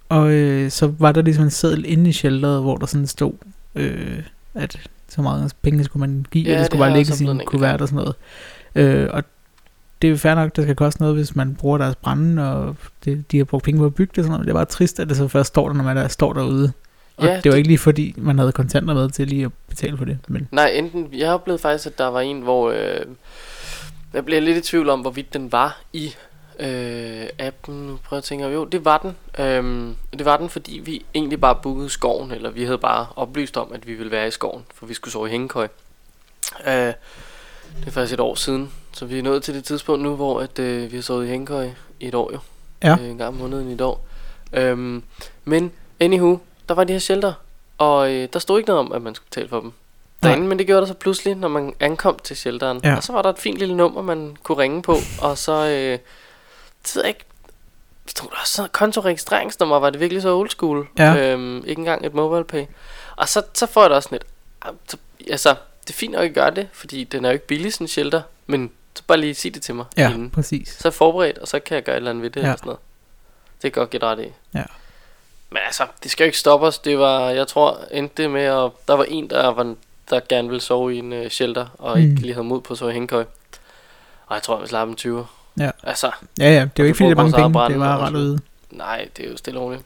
og øh, så var der ligesom en seddel inde i shelteret, hvor der sådan stod, øh, at så meget penge skulle man give, Ja, og det det skulle bare har jeg ligge i sin kuvert og sådan noget. Øh, og det er fair nok, det skal koste noget, hvis man bruger deres brænde, og det, de har brugt penge på at bygge det sådan noget. Det er bare trist, at det så først står der, når man der står derude. Og Ja, det var det- ikke lige fordi, man havde kontanter med til lige at betale for det. Men Nej, enten, jeg har oplevet faktisk, at der var en, hvor øh, jeg bliver lidt i tvivl om, hvorvidt den var i øh, appen. Jeg at tænke, jo, det var den. Øhm, det var den, fordi vi egentlig bare bookede skoven, eller vi havde bare oplyst om, at vi ville være i skoven, for vi skulle sove i hængekøj. Øh, det er faktisk et år siden, så vi er nået til det tidspunkt nu, hvor at, øh, vi har sovet i hængekøj i et år jo. Ja. Øh, en gang om måneden i et år. Øhm, men anywho, der var de her shelter, og øh, der stod ikke noget om, at man skulle betale for dem Nej. derinde, men det gjorde der så pludselig, når man ankom til shelteren. Ja. Og så var der et fint lille nummer, man kunne ringe på, og så, øh, det ikke, stod der også kontoregistreringsnummer, var det virkelig så old school? Ja. Øhm, ikke engang et mobile pay. Og så, så får jeg da også sådan så, altså, det er fint nok at gøre det, fordi den er jo ikke billig, sådan shelter, men så bare lige sig det til mig ja, inden. præcis. Så er jeg forberedt, og så kan jeg gøre et eller andet ved det, Ja. eller sådan noget. Det kan godt give ret i. Ja. Men altså, det skal jo ikke stoppe os. Det var, jeg tror, endte det med, at der var en, der, var, der gerne ville sove i en uh, shelter, og Mm. ikke lige havde mod på at sove i hængekøj. Og jeg tror, vi slap en 20. Ja. Altså, Ja, ja, det er jo ikke fordi, det er mange penge, brænde det var ret ude. nej, det er jo stille roligt.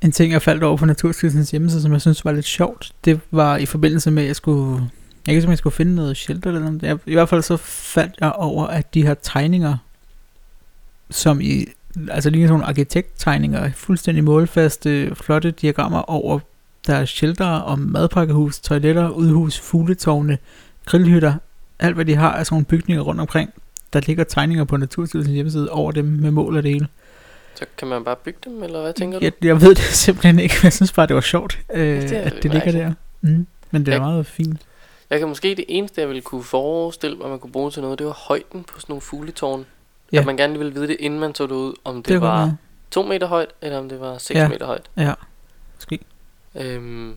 En ting, jeg faldt over på Naturstyrelsens hjemmeside, som jeg synes var lidt sjovt, det var i forbindelse med, at jeg skulle... Jeg kan jeg skulle finde noget shelter eller noget. Jeg, I hvert fald så faldt jeg over, at de har tegninger, som i... Altså lige sådan nogle arkitekttegninger, fuldstændig målfaste, flotte diagrammer over der er shelter om madpakkehus, toiletter, udhus, fugletårne, grillhytter, alt hvad de har af sådan nogle bygninger rundt omkring. Der ligger tegninger på Naturstyrelsens hjemmeside over dem med mål og det hele. Så kan man bare bygge dem, eller hvad tænker du? Jeg, jeg ved det simpelthen ikke, men jeg synes bare, det var sjovt, øh, det at det ligger der. Mm. Men det er Jeg- meget fint. Jeg kan måske det eneste, jeg ville kunne forestille mig, man kunne bruge til noget, det var højden på sådan nogle fugletårn. Ja. At man gerne ville vide det, inden man tog det ud, om det, Det det var godt 2 meter højt, eller om det var 6 Ja. meter højt. Ja, måske. Øhm,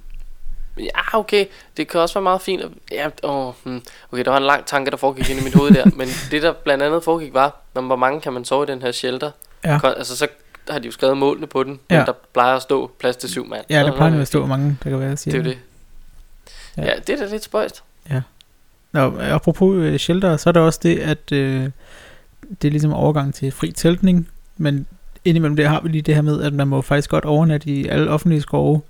ja, okay. Det kan også være meget fint. At, ja, åh, hmm. Okay, der var en lang tanke, der foregik ind i mit hoved der. Men det, der blandt andet foregik, var, hvor mange kan man sove i den her shelter? Ja. Altså, så har de jo skrevet målene på den, ja. Men der plejer at stå plads til syv mand. Ja, det Nå, plejer at stå hvor mange, der kan være, Det siger er jo jeg. det. Ja. Ja. ja, det er da lidt spøjst. Nå, apropos øh, shelter, så er der også det, at øh, det er ligesom overgang til fri teltning, men indimellem det har vi lige det her med, at man må faktisk godt overnatte i alle offentlige skove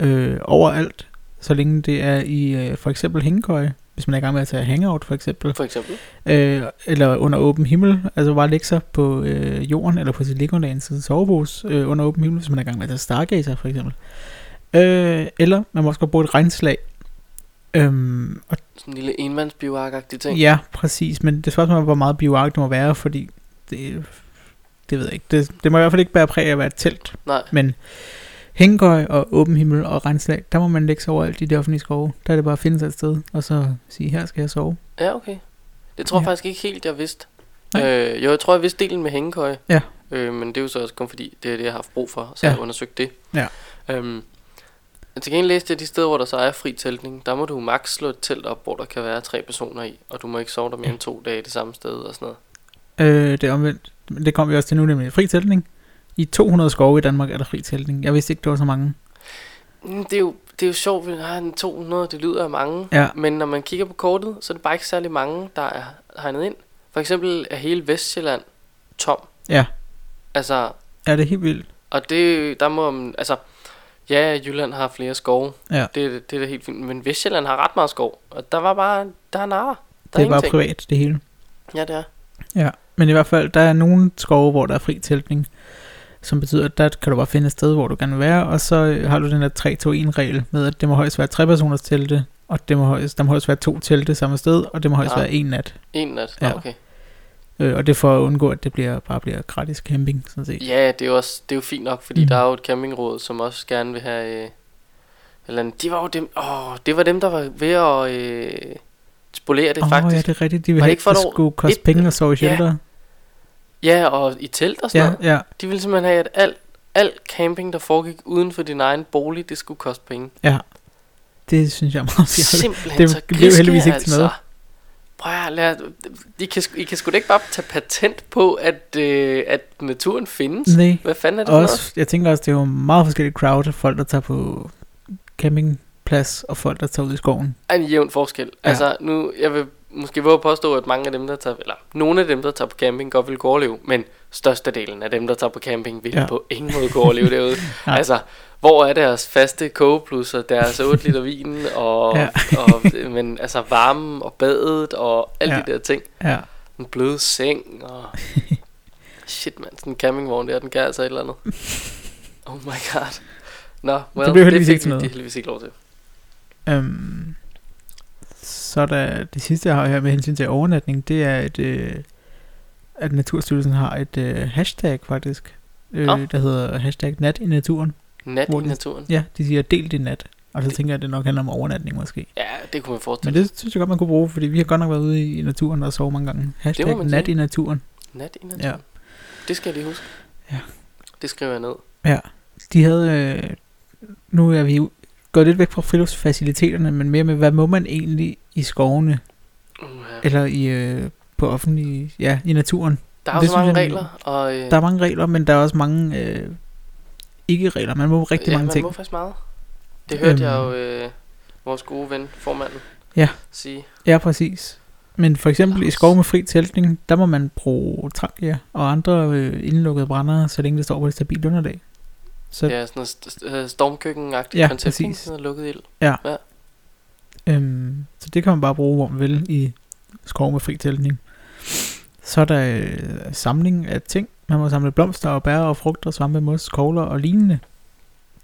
øh, overalt, så længe det er i øh, for eksempel hængekøje, hvis man er i gang med at tage hangout for eksempel, For eksempel. øh, eller under åben himmel, altså bare lægge sig på øh, jorden eller på sit liggeunderlag til sovepose øh, under åben himmel, hvis man er i gang med at tage stargazer for eksempel. Øh, eller man må også godt bruge et regnslag. Øhm, og Sådan en lille enmandsbioark-agtig ting. Ja, præcis. Men det er spørgsmålet, hvor meget bioark det må være, fordi det, det ved jeg ikke. Det, det må i hvert fald ikke bære præg af at være et telt. Nej, Men hængekøj og åben himmel og regnslag, der må man lægge sig overalt i de offentlige skove. Der er det bare at finde sig et sted, og så sige, her skal jeg sove. ja okay. Det tror jeg Ja. faktisk ikke helt, jeg vidste. Nej. Øh, jo, jeg tror, jeg vidste delen med hængekøje. Ja. Øh, men det er jo så også kun fordi, det er det, jeg har haft brug for, så Ja. jeg har undersøgt det. Ja. Øhm, men til gengæld læste jeg de steder, hvor der så er fri teltning. Der må du maks slå et telt op, hvor der kan være tre personer i, og du må ikke sove der mere end to dage det samme sted og sådan noget. Øh, det er omvendt. Det kommer vi også til nu, nemlig fri teltning. I 200 skove i Danmark er der fri teltning. Jeg vidste ikke, det var så mange. Mm, Det er jo, det er jo sjovt, at ah, en 200, det lyder af mange. Ja. Men når man kigger på kortet, så er det bare ikke særlig mange, der er hegnet ind. For eksempel er hele Vestjylland tom. Ja. Altså, Ja, det er helt vildt. og det, der må man, altså, ja, Jylland har flere skove. Ja. Det, det er da helt fint. Men Vestjylland har ret meget skov. Og der var bare, der er narer. Der Det er bare ingenting. privat, det hele. Ja, det er. Ja, men i hvert fald, der er nogle skove, hvor der er fri teltning, som betyder, at der kan du bare finde et sted, hvor du gerne vil være, og så øh, har du den der 3-2-1-regel med, at det må højst være tre personers telte, og det må højst, der må højst være to telte samme sted, og det må højst Ja. være en nat. En nat. Ja. Ja. Okay. Øh, og det for at undgå, at det bliver, bare bliver gratis camping, sådan set. Ja, det er jo også det er jo fint nok, fordi Mm. der er jo et campingråd, som også gerne vil have... Øh, eller andet- de var jo dem, åh, det var dem, der var ved at øh, spolere det Åh, faktisk. ja, det er rigtigt. De vil Var det have, ikke for det skulle koste et- penge at sove i ja, shelter. Ja, og i telt og sådan Ja, noget. ja, De ville simpelthen have, at al, al camping, der foregik uden for din egen bolig, det skulle koste penge. ja. Det synes jeg er meget fjollet. Simpelthen Det så blev griske, heldigvis ikke til altså. noget. Prøv at lade, I, kan, I kan sgu da ikke bare tage patent på, at, øh, at naturen findes. Nej. Hvad fanden er det for? Også, jeg tænker også, det er jo meget forskellige crowd. Folk, der tager på campingplads, og folk, der tager ud i skoven. er en jævn forskel. Ja. Ja. Altså, nu, jeg vil måske våge påstå, at mange af dem, der tager, eller nogle af dem, der tager på camping, godt vil kunne overleve, men størstedelen af dem, der tager på camping, vil Ja. ja. på ingen måde kunne overleve derude. Nej. altså, hvor er deres faste kogeplus og deres 8 liter vin, og, Ja. og, men altså varmen og badet og alle Ja. de der ting. Ja. En blød seng og... Shit, mand, sådan en campingvogn der, den kan altså et eller andet. Oh my god. Nå, well, blev det, heldigvis fik ikke noget. de heldigvis ikke lov til. Øhm, så er der det sidste, jeg har her med hensyn til overnatning, det er, et, øh, at Naturstyrelsen har et øh, hashtag faktisk, øh, der hedder hashtag nat i naturen. Nat Hvor i de- naturen. Ja, de siger del din nat. Og så tænker jeg, at det nok handler om overnatning måske. Ja, det kunne man forestille Men det synes jeg godt, man kunne bruge, fordi vi har godt nok været ude i, i naturen og sovet mange gange. Hashtag man nat sige. i naturen. Nat i naturen. Ja. Ja. Det skal jeg lige huske. Ja. Det skriver jeg ned. De havde, øh, nu er vi gået lidt væk fra friluftsfaciliteterne, men mere med, hvad må man egentlig i skovene, Uh, eller i, øh, på offentlige, ja, i naturen. der er jo det så mange jeg- regler, og øh, Der er mange regler, men der er også mange øh, ikke-regler. Man må rigtig ja, mange man ting. må faktisk meget. Det hørte jeg Øhm. jo øh, vores gode ven, formanden, Ja. sige. Ja, præcis. Men for eksempel i Lars. skov med fri teltning, der må man bruge trangia og andre øh, indlukkede brændere, så længe det står på et stabilt underlag. Så Ja, sådan noget st- øh, stormkøkken-agtigt Ja, koncept, ikke? præcis. Sådan lukket ild. Øhm, så det kan man bare bruge, hvor man vil i skov med fri teltning. Så er der øh, samling af ting. Man må samle blomster og bær og frugter, svampe, mos, kogler og lignende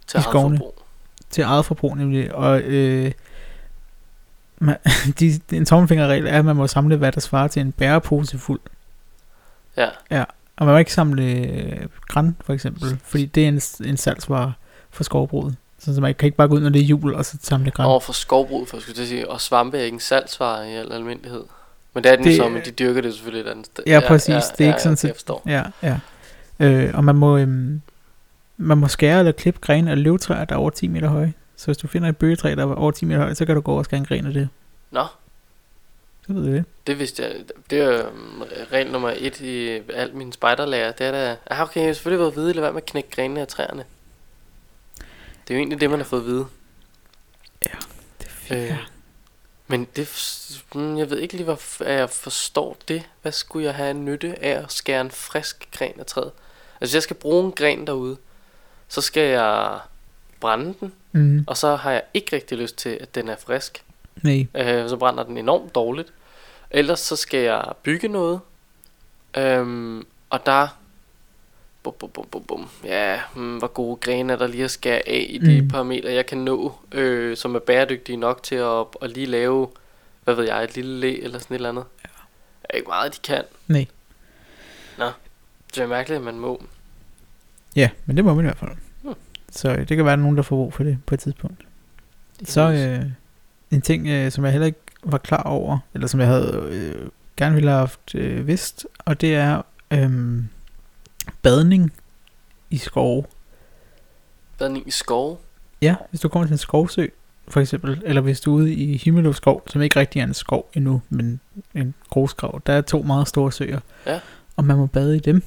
Til I skovene. forbrug. til eget forbrug nemlig. Og øh, man, de, en tommelfingerregel er, at man må samle, hvad der svarer til en bærepose fuld. Ja, Og man må ikke samle øh, græn, for eksempel, fordi det er en, en salgsvare for skovbruget. Så man kan ikke bare gå ud, når det er jul, og så samle græn. over for skovbrug, for jeg skulle til at sige, og svampe er ikke en salgsvare i al almindelighed. Men det er den Det det, så, er- men de dyrker det selvfølgelig et andet sted. Ja, præcis. Det er ikke sådan ja, set- Jeg forstår. Ja, ja. Øh, og man må, øhm, man må skære eller klippe grene af løvtræer, der er over 10 meter høje. Så hvis du finder et bøgetræ, der er over 10 meter højt, så kan du gå over og skære en gren af det. Nå, Så ved det. Det vidste jeg. Det er øhm, regel nummer et i alt min spejderlærer. Det er da... Ah, okay, jeg har selvfølgelig været vide, lad være med at knække grenene af træerne. Det er jo egentlig det, man har fået at vide. Det Øh, men det, mm, jeg ved ikke lige, hvorfor jeg forstår det. Hvad skulle jeg have nytte af at skære en frisk gren af træet? Altså, hvis jeg skal bruge en gren derude, så skal jeg brænde den, Mm, og så har jeg ikke rigtig lyst til, at den er frisk. nej. Øh, så brænder den enormt dårligt. Ellers så skal jeg bygge noget. Øhm, og der... Bum, bum, bum, bum, bum. Ja, hmm, hvor gode grene er der lige at skære af i de Mm. parametre, jeg kan nå, øh, som er bæredygtige nok til at, at lige lave, hvad ved jeg, et lille læ eller sådan et eller andet. Ja. Er ikke meget, de kan. Nej. Det er mærkeligt, at man må. Ja, men det må man i hvert fald. Hmm. Så øh, det kan være, at der nogen, der får brug for det på et tidspunkt. Så øh, en ting, øh, som jeg heller ikke var klar over, eller som jeg havde øh, gerne ville have haft øh, vidst, og det er øh, badning i skove. Badning i skov. Ja, hvis du kommer til en skovsø, for eksempel, eller hvis du er ude i Himmeløv skov, som ikke rigtig er en skov endnu, men en grusgrav, der er to meget store søer. Ja. Og man må bade i dem.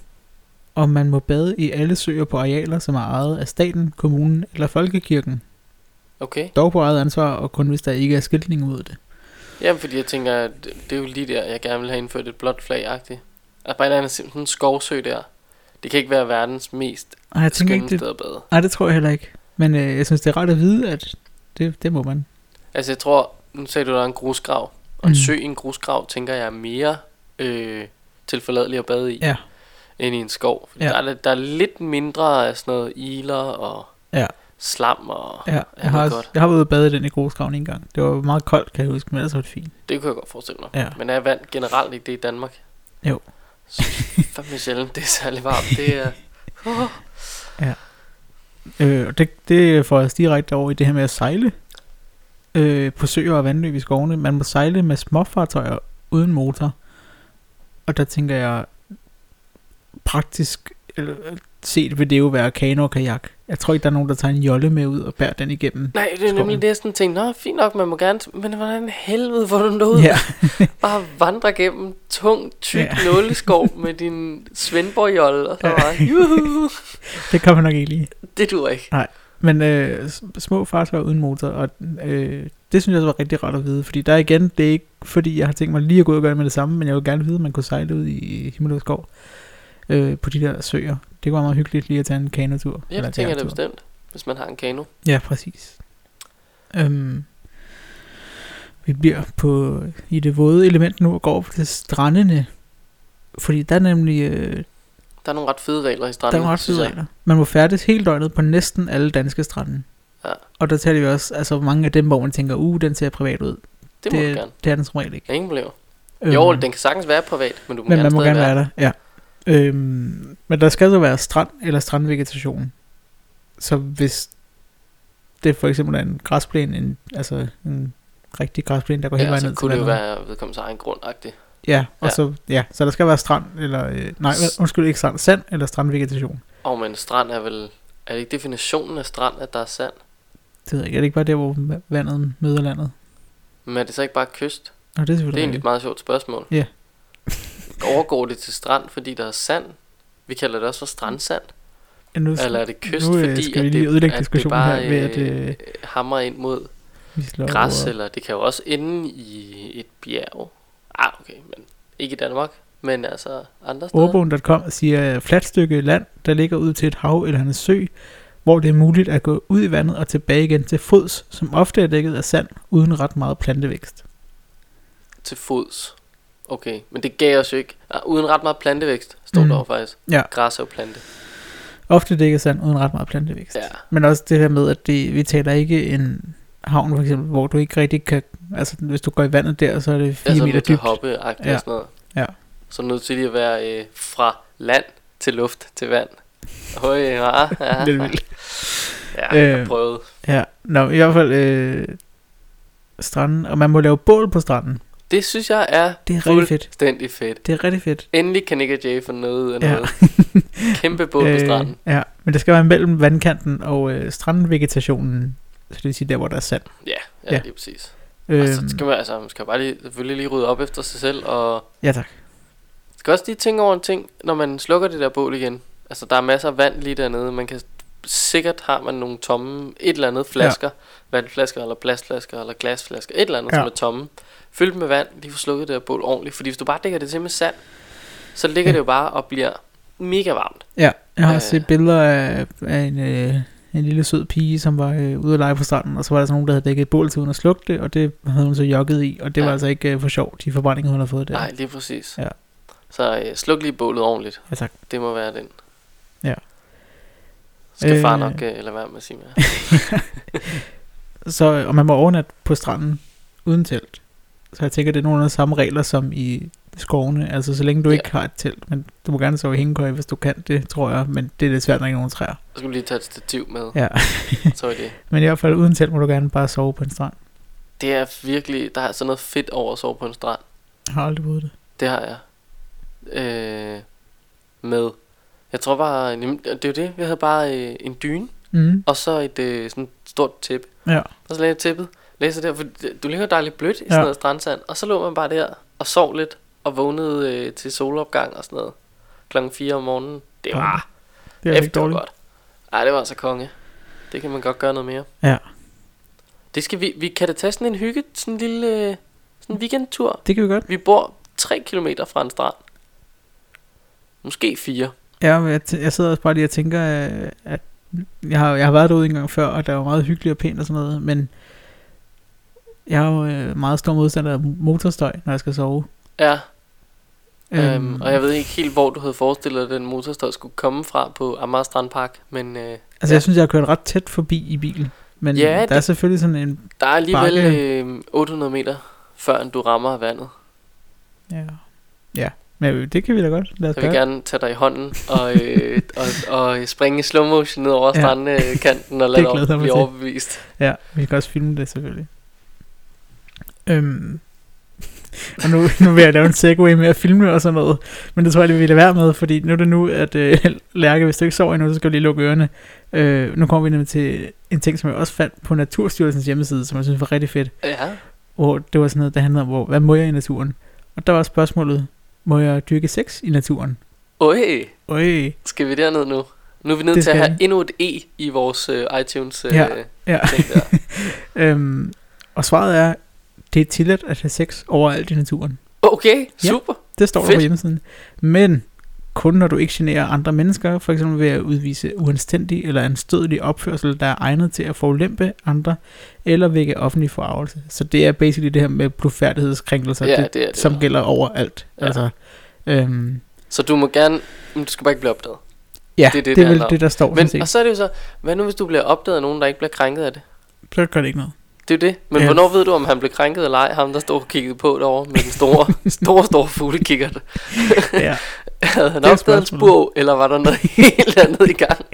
Og man må bade i alle søer på arealer, som er ejet af staten, kommunen eller folkekirken. Okay. Dog på eget ansvar, og kun hvis der ikke er skiltning ud det. Jamen, fordi jeg tænker, at det, det er jo lige der, jeg gerne vil have indført et blåt flag-agtigt. Altså, bare en eller anden sådan en skovsø der. Det kan ikke være verdens mest Og jeg skønne ikke, det, sted at bade. nej, det tror jeg heller ikke. Men øh, jeg synes, det er rart at vide, at det, det må man. Altså, jeg tror, nu sagde du, der er en grusgrav. Og en Mm. sø i en grusgrav, tænker jeg, er mere øh, tilforladelig at bade i, Ja. end i en skov. Ja. der, er, lidt- der er lidt mindre af sådan noget iler og Ja. slam og... Ja, jeg har, godt. jeg har været ude og bade i den i grusgraven en gang. Det var meget koldt, kan jeg huske, men ellers var det fint. Det kunne jeg godt forestille mig. Ja. Men er vand generelt ikke det i Danmark? Jo. For fandme sjældent, det er særlig varmt. Det er... Oh, Øh, og det, det får os direkte over i det her med at sejle øh, på søer og vandløb i skovene. Man må sejle med småfartøjer uden motor. Og der tænker jeg, praktisk set vil det jo være kano og kajak. Jeg tror ikke, der er nogen, der tager en jolle med ud og bærer den igennem. nej, det er Skoven. nemlig det, jeg sådan tænkte, Nå, fint nok, man må gerne... Men hvordan helvede får du noget? Ja, Bare vandre gennem tung, tyk Ja. ja. nåleskov med din Svendborg-jolle, og så bare, juhu, det kan man nok ikke lige. det dur ikke. Men øh, små fartøjer uden motor, og øh, det synes jeg var rigtig rart at vide, fordi der igen, det er ikke fordi, jeg har tænkt mig lige at gå ud og gøre det med det samme, men jeg vil gerne vide, at man kunne sejle ud i Himmeløv Skov øh, på de der søer. Det var meget hyggeligt lige at tage en kanotur. Ja, det tænker jeg da bestemt, hvis man har en kano. Ja, præcis. Øhm, vi bliver på i det våde element nu og går over til strandene. Fordi der er nemlig øh, Der er nogle ret fede regler i der stranden. er nogle ret fede regler. Man må færdes hele døgnet på næsten alle danske strande. Ja. Og der taler vi også, altså mange af dem, hvor man tænker, uh, den ser privat ud. Det må det, du gerne. det er den som regel ikke. Ingen problemer. Jo, den kan sagtens være privat, men du må men gerne man må gerne være der, ja. Øhm, men der skal så være strand eller strandvegetation. Så hvis det for eksempel er en græsplæne, en, altså en rigtig græsplæne, der går hele Ja, vejen så ned til kunne det jo være vedkommende egen grund -agtigt. Ja, og Ja. Så, ja, så der skal være strand, eller, øh, nej, undskyld, ikke strand, sand eller strandvegetation. Og men strand er vel... Er det ikke definitionen af strand, at der er sand? Det ved jeg ikke, er det ikke bare der, hvor va- vandet møder landet? Men er det så ikke bare kyst? Nå, det er Det er egentlig et meget sjovt spørgsmål. Ja. Overgår det til strand, fordi der er sand? Vi kalder det også for strandsand. Ja, nu, Eller er det kyst, nu, øh, fordi skal vi at lige det, ødelægge at det bare her ved, at, øh, øh, hammer ind mod græs, over- eller det kan jo også ende i et bjerg. Ah, okay, men ikke i Danmark, men altså andre steder. Ordbogen.com siger, fladt stykke land, der ligger ud til et hav eller en sø, hvor det er muligt at gå ud i vandet og tilbage igen til fods, som ofte er dækket af sand, uden ret meget plantevækst. Til fods. Okay, men det gav os jo ikke. Ah, uden ret meget plantevækst, står Mm. der faktisk. Ja. Græs er jo plante. Ofte dækket sand, uden ret meget plantevækst. Ja. Men også det her med, at det, vi taler ikke en havn for eksempel, hvor du ikke rigtig kan, altså hvis du går i vandet der, så er det 4 Det er meter sådan til dybt. hoppe ja. Ja. og sådan noget. Ja. Så er du nødt til lige at være øh, fra land til luft til vand. Høj, ja, ja. Lidt vildt. Ja, jeg har Øh, prøvet. Ja, Nå, i hvert fald øh, stranden, og man må lave bål på stranden. Det synes jeg er Det er rigtig fedt. fuldstændig fedt. Det er rigtig fedt. Endelig kan Nick og Jay få noget af Ja. noget. Kæmpe båd på stranden. Øh, ja, men det skal være mellem vandkanten og øh, strandvegetationen. Så det vil sige der, hvor der er sand. Ja, ja, ja. lige præcis. Og så Øhm, skal man, altså, man skal bare lige, selvfølgelig lige rydde op efter sig selv, og ja tak. skal også lige tænke over en ting, når man slukker det der bål igen. Altså, der er masser af vand lige dernede. Man kan sikkert har man nogle tomme, et eller andet flasker, ja. vandflasker, eller plastflasker, eller glasflasker, et eller andet. Ja. som er tomme. Fyld dem med vand, lige få slukket det der bål ordentligt. Fordi hvis du bare dækker det til med sand, så ligger Ja. det jo bare og bliver mega varmt. Ja, jeg har Øh. set billeder af, af en, øh, en lille sød pige, som var øh, ude at lege på stranden, og så var der sådan nogen, der havde dækket et bål til uden at slukke det, og det havde hun så jogget i, og det ja. var altså ikke øh, for sjov, de forbrændinger, hun har fået der. Nej, lige præcis. Ja. Så øh, sluk lige bålet ordentligt. Ja, tak. Det må være den. Ja. Skal øh, far Øh. nok øh, lade være med at sige mere. Så, og man må overnatte på stranden uden telt. Så jeg tænker, det er nogle af de samme regler som i skovene. Altså, så længe du Ja. ikke har et telt. Men du må gerne sove i hængekøj, hvis du kan det, tror jeg. Men det er lidt svært, når ikke nogen træer. Jeg skulle lige tage et stativ med. Ja. Så er det. Men i hvert fald uden telt må du gerne bare sove på en strand. Det er virkelig, der er sådan noget fedt over at sove på en strand. Jeg har aldrig prøvet det. Det har jeg. Øh, med. Jeg tror bare, det er jo det. Vi havde bare øh, en dyne, Mm. og så et øh, sådan stort tæppe. Ja. Og så lagde jeg tæppet. Læser der, for du ligger dejligt blødt i sådan Ja. noget strandsand. Og så lå man bare der og sov lidt, og vågnede øh, til solopgang og sådan noget. Klokken 4 om morgenen. Det Ja, var Det er efter godt. Ej, det var altså konge. Det kan man godt gøre noget mere. Ja. Det skal vi, vi kan da tage sådan en hygge, sådan en lille øh, sådan en weekendtur. Det kan vi godt. Vi bor 3 km fra en strand. Måske 4. Ja, men jeg, t- jeg sidder også bare lige og tænker, øh, at jeg har, jeg har været derude en gang før, og der var meget hyggeligt og pænt og sådan noget, men jeg er jo øh, meget stor modstander af motorstøj, når jeg skal sove. Ja, øhm, og jeg ved ikke helt, hvor du havde forestillet dig, at den motorstøj skulle komme fra på Amager Strandpark, men øh, Altså, ja. jeg synes, jeg har kørt ret tæt forbi i bilen. Men Ja, der det- er selvfølgelig sådan en... der er alligevel øh, 800 meter, før du rammer vandet. Ja, ja. men øh, det kan vi da godt. Lad os jeg vil gøre. gerne tage dig i hånden og, øh, og, og springe i slow motion ned over Ja. strandkanten og lade dig blive til. overbevist. Ja, vi kan også filme det selvfølgelig. Øhm. Og nu, nu vil jeg lave en segway med at filme og sådan noget. Men det tror jeg, det vil være med, fordi nu er det nu, at øh, Lærke, hvis du ikke sover endnu, så skal du lige lukke ørerne. Øh, nu kommer vi nemlig til en ting, som jeg også fandt på Naturstyrelsens hjemmeside, som jeg synes var rigtig fedt. Ja, Hvor det var sådan noget, der handlede om, hvor, hvad må jeg i naturen? Og der var spørgsmålet, må jeg dyrke sex i naturen? Øj, Øj, skal vi derned nu? Nu er vi nødt til at have vi. endnu et E i vores øh, iTunes øh, Ja, ja. ting der. øhm, og svaret er, det er tilladt at have sex overalt i naturen. Okay, Ja. super. Det står der Fedt. på hjemmesiden. Men kun når du ikke generer andre mennesker, for eksempel ved at udvise uanstændig eller anstødelig opførsel, der er egnet til at forulempe andre, eller vække offentlig forarvelse. Så det er basically det her med blufærdighedskrænkelser, Ja, det, det det. som gælder overalt. Ja. Altså, øhm, Så du må gerne, men du skal bare ikke blive opdaget. ja, Det er det, det, er vel det, der står. Men, Men, og så er det jo så, hvad nu hvis du bliver opdaget af nogen, der ikke bliver krænket af det? så gør det ikke noget. Det er det. Men Ja. hvornår ved du, om han blev krænket eller ej? Ham, der stod og kiggede på derovre med den store, store, store fuglekikkert. Ja. Havde han opdaget en spørgsmålet. spur, eller var der noget helt andet i gang?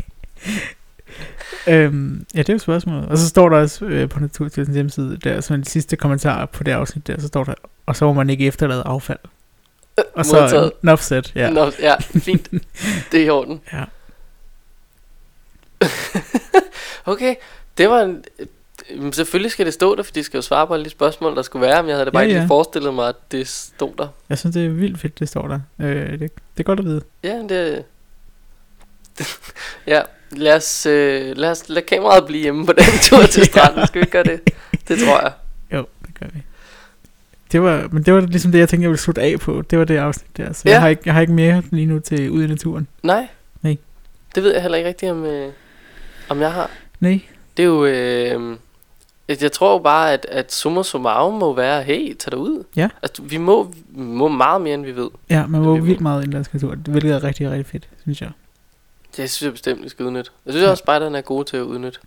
Øhm, ja, det er jo spørgsmålet. Og så står der også øh, på Naturstyrelsens hjemmeside, der som en sidste kommentar på det afsnit der, så står der, og så må man ikke efterlade affald. Og så Modtaget. enough said, ja. Nå, ja, fint. Det er i orden. Ja. Okay, det var en... øh, Selvfølgelig skal det stå der, for de skal jo svare på alle de spørgsmål, der skulle være, men jeg havde da bare Ja, ikke ja. forestillet mig, at det stod der. Jeg synes, det er vildt fedt, det står der. Øh, det, det er godt at vide. Ja, det... ja, lad os, øh, lad os lade kameraet blive hjemme på den tur til stranden. Skal vi ikke gøre det? Det tror jeg. Jo, det gør vi. Det var, men det var ligesom det, jeg tænkte, jeg ville slutte af på. Det var det afsnit der. Så ja. Ja. jeg, har ikke, jeg har ikke mere lige nu til ude i naturen. Nej. Nej. Det ved jeg heller ikke rigtigt, om, øh, om jeg har. Nej. Det er jo... Øh, jeg jeg tror bare, at, at summa summarum må være, hey, tag dig ud. Ja. Altså, vi må, vi må meget mere, end vi ved. Ja, man vil vi. vildt meget i den danske natur, hvilket er rigtig, rigtig fedt, synes jeg. Det synes jeg bestemt, vi skal udnytte. Jeg synes Ja. også, at spejderne er gode til at udnytte.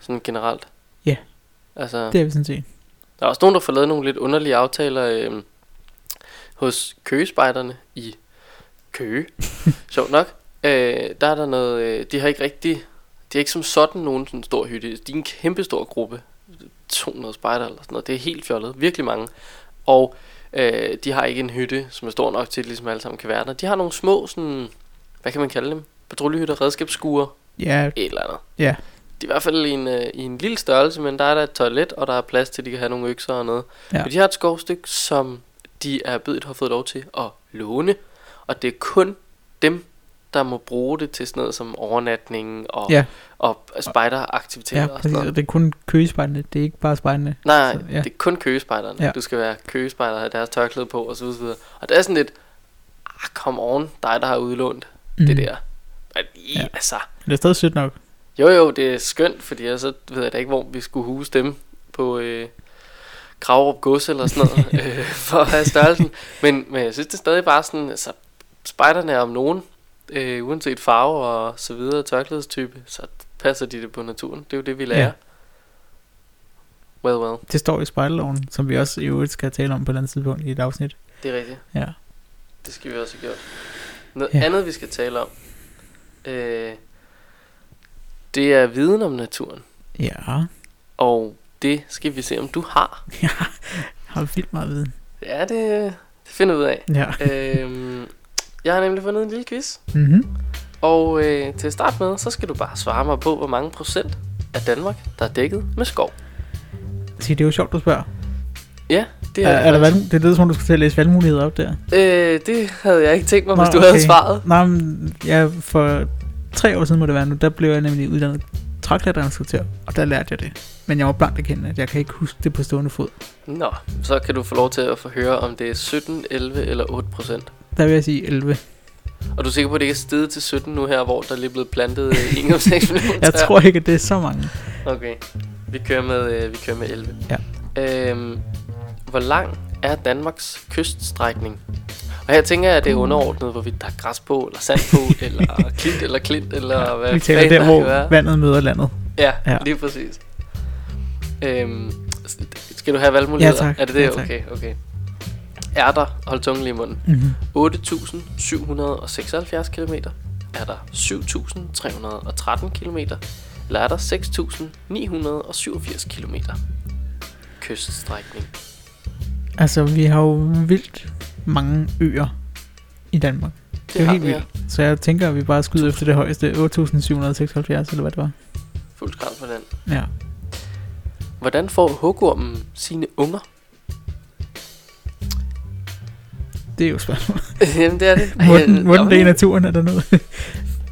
Sådan generelt. Ja. Altså, Det er vi sådan set. der er også nogen, der får lavet nogle lidt underlige aftaler øh, hos køgespejderne i Køge. Sjovt nok. Øh, der er der noget, øh, de har ikke rigtig, de har ikke som sådan nogen sådan stor hytte. De er en kæmpe stor gruppe. 200 spejder eller sådan noget. Det er helt fjollet. Virkelig mange. Og øh, de har ikke en hytte, som er stor nok til, at ligesom alle sammen kan være der. De har nogle små, sådan, hvad kan man kalde dem? Patruljehytter, redskabsskuer, Ja, et eller andet. Ja. De er i hvert fald i en, øh, i en lille størrelse, men der er der et toilet, og der er plads til, at de kan have nogle økser og noget. Ja. Ja. Og de har et skovstykke, som de er bedt har fået lov til at låne. Og det er kun dem, der må bruge det til sådan noget som overnatning og, Ja, og spejderaktiviteter ja og sådan noget. Og det er kun køgespejdende, det er ikke bare spejdende. Nej, Så, ja. det er kun køgespejderne. Ja. Du skal være køgespejder, have deres tørklæde på og så videre. Og det er sådan lidt, ah, kom on, dig der har udlånt mm. det der. Men, Ja. ja. altså, Det er stadig sødt nok. jo jo, det er skønt, fordi jeg så ved jeg da ikke, hvor vi skulle huse dem på øh, Gravrup Gods eller sådan noget, øh, for at have størrelsen. Men, men jeg synes, det er stadig bare sådan, altså, spejderne er om nogen, øh, uanset farve og så videre, tørklædestype, så passer de det på naturen. Det er jo det, vi lærer. Ja. Ja. Well, well, Det står i spejleloven, som vi også i øvrigt skal tale om på et eller andet tidspunkt i et afsnit. det er rigtigt. Ja. Det skal vi også have gjort. Noget Ja. ja. andet, vi skal tale om, øh, det er viden om naturen. Ja, Og det skal vi se, om du har. jeg har vildt meget viden. Ja, det, det finder vi ud af. Ja. øhm, jeg har nemlig fundet en lille quiz. Mm-hmm. Og øh, til at starte med, så skal du bare svare mig på, hvor mange procent af Danmark, der er dækket med skov. Se, det er jo sjovt, du spørger. Ja, det Er, er, er der valg, det lyder som om, du skal til at læse valgmuligheder op der. øh, Det havde jeg ikke tænkt mig, Nå, hvis du havde svaret. Nej, men ja, for tre år siden må det være nu, der blev jeg nemlig uddannet træklaterinstruktør, og der lærte jeg det. Men jeg var blankt erkende, at jeg kan ikke huske det på stående fod. Nå, så kan du få lov til at få høre, om det er 17, 11 eller 8 procent. Der vil jeg sige 11. Og du er sikker på, at det ikke er steget til 17 nu her, hvor der lige er blevet plantet øh, 1,6 millioner Jeg tror ikke, at det er så mange. Okay, vi kører med, øh, vi kører med 11. Ja. Øhm, hvor lang er Danmarks kyststrækning? Og her tænker jeg, at det er underordnet, hvorvidt der er græs på, eller sand på, eller klint, eller klint, eller hvad Vi taler der, hvor være. vandet møder landet. Ja, Ja. ja, lige præcis. Øhm, skal du have valgmuligheder? Ja, tak. Er det det? Ja, tak. okay, okay. Er der, hold tungen lige i munden, Mm-hmm. 8.776 km? Er der 7.313 km? Eller er der 6.987 km? Kyststrækning. Altså, vi har jo vildt mange øer i Danmark. Det, det er helt vi, vildt. Så jeg tænker, at vi bare skyder efter det højeste. 8.776, eller hvad det var. Fuld skrald på den. Ja. Hvordan får hugormen sine unger? Det er jo spørgsmål. Jamen, det er det. Må den, må den Nå, det i naturen, er der noget?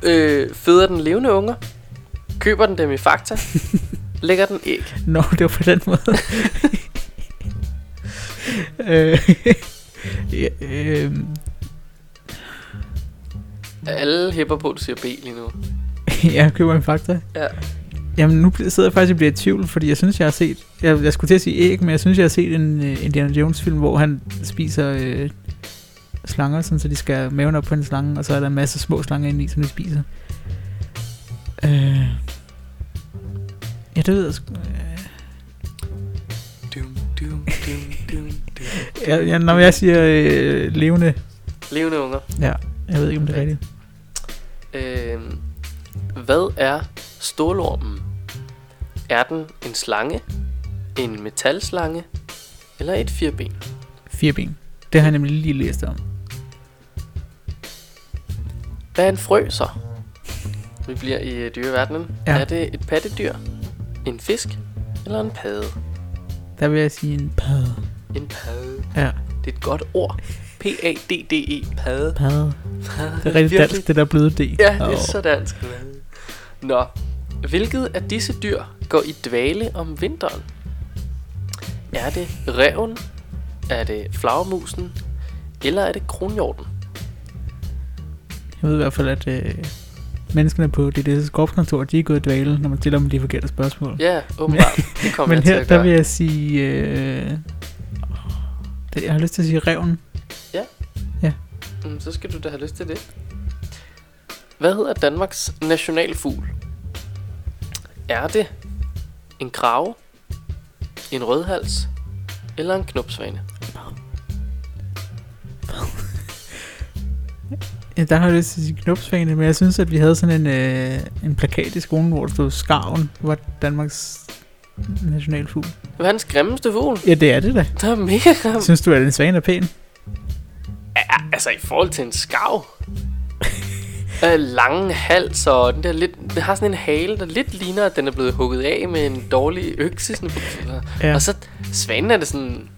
Øh, føder den levende unger? Køber den dem i Fakta? Lægger den æg? Nå, det var på den måde. øh, ja, øh, Alle hæpper på, at du siger B lige nu. jeg køber en fakta. Ja. Jamen, nu sidder jeg faktisk og bliver i tvivl, fordi jeg synes, jeg har set... Jeg, jeg skulle til at sige æg, men jeg synes, jeg har set en uh, Indiana Jones-film, hvor han spiser øh, slanger, sådan, så de skal maven op på en slange, og så er der en masse små slanger inde i, som de spiser. Øh, ja, det ved jeg sgu... Øh, Dum, dum, dum, dum, dum. jeg, jeg, når jeg siger øh, levende... Levende unger. Ja, jeg ved ikke, om det er rigtigt. Øh, hvad er stålormen? Er den en slange, en metalslange eller et firben? Fire ben. Det har jeg nemlig lige læst om. Hvad er en frø så? Vi bliver i øh, dyreverdenen. Ja. Er det et pattedyr, en fisk eller en padde? Der vil jeg sige en padde. En padde. Ja, Det er et godt ord. P-A-D-D-E. Padde. padde. Padde. Det er rigtig dansk, det der bløde D. Ja, det er Åh. så dansk. Nå, hvilket af disse dyr går i dvale om vinteren? Er det reven? Er det flagermusen? Eller er det kronhjorten? Jeg ved i hvert fald, at øh, menneskene på det, det skorpskontor, de er gået i dvale, når man stiller dem de forkerte spørgsmål. Ja, åbenbart. Det kommer Men jeg til her, at der gøre. vil jeg sige... Øh, det, jeg har lyst til at sige reven. Mm, så skal du da have lyst til det. Hvad hedder Danmarks nationalfugl? Er det en krave, en rødhals eller en knopsvane? Ja, der har jeg lyst til at sige knopsvane, men jeg synes, at vi havde sådan en, øh, en plakat i skolen, hvor der stod Skarven var Danmarks nationalfugl. Hvad er den grimmeste fugl? Ja, det er det da. Der er mega grim. Synes du, at en svane er pæn? Ja, altså i forhold til en skav. Øh, lange hals, og den der lidt, den har sådan en hale, der lidt ligner, at den er blevet hugget af med en dårlig økse. Sådan, ja. Og så svanen er det sådan,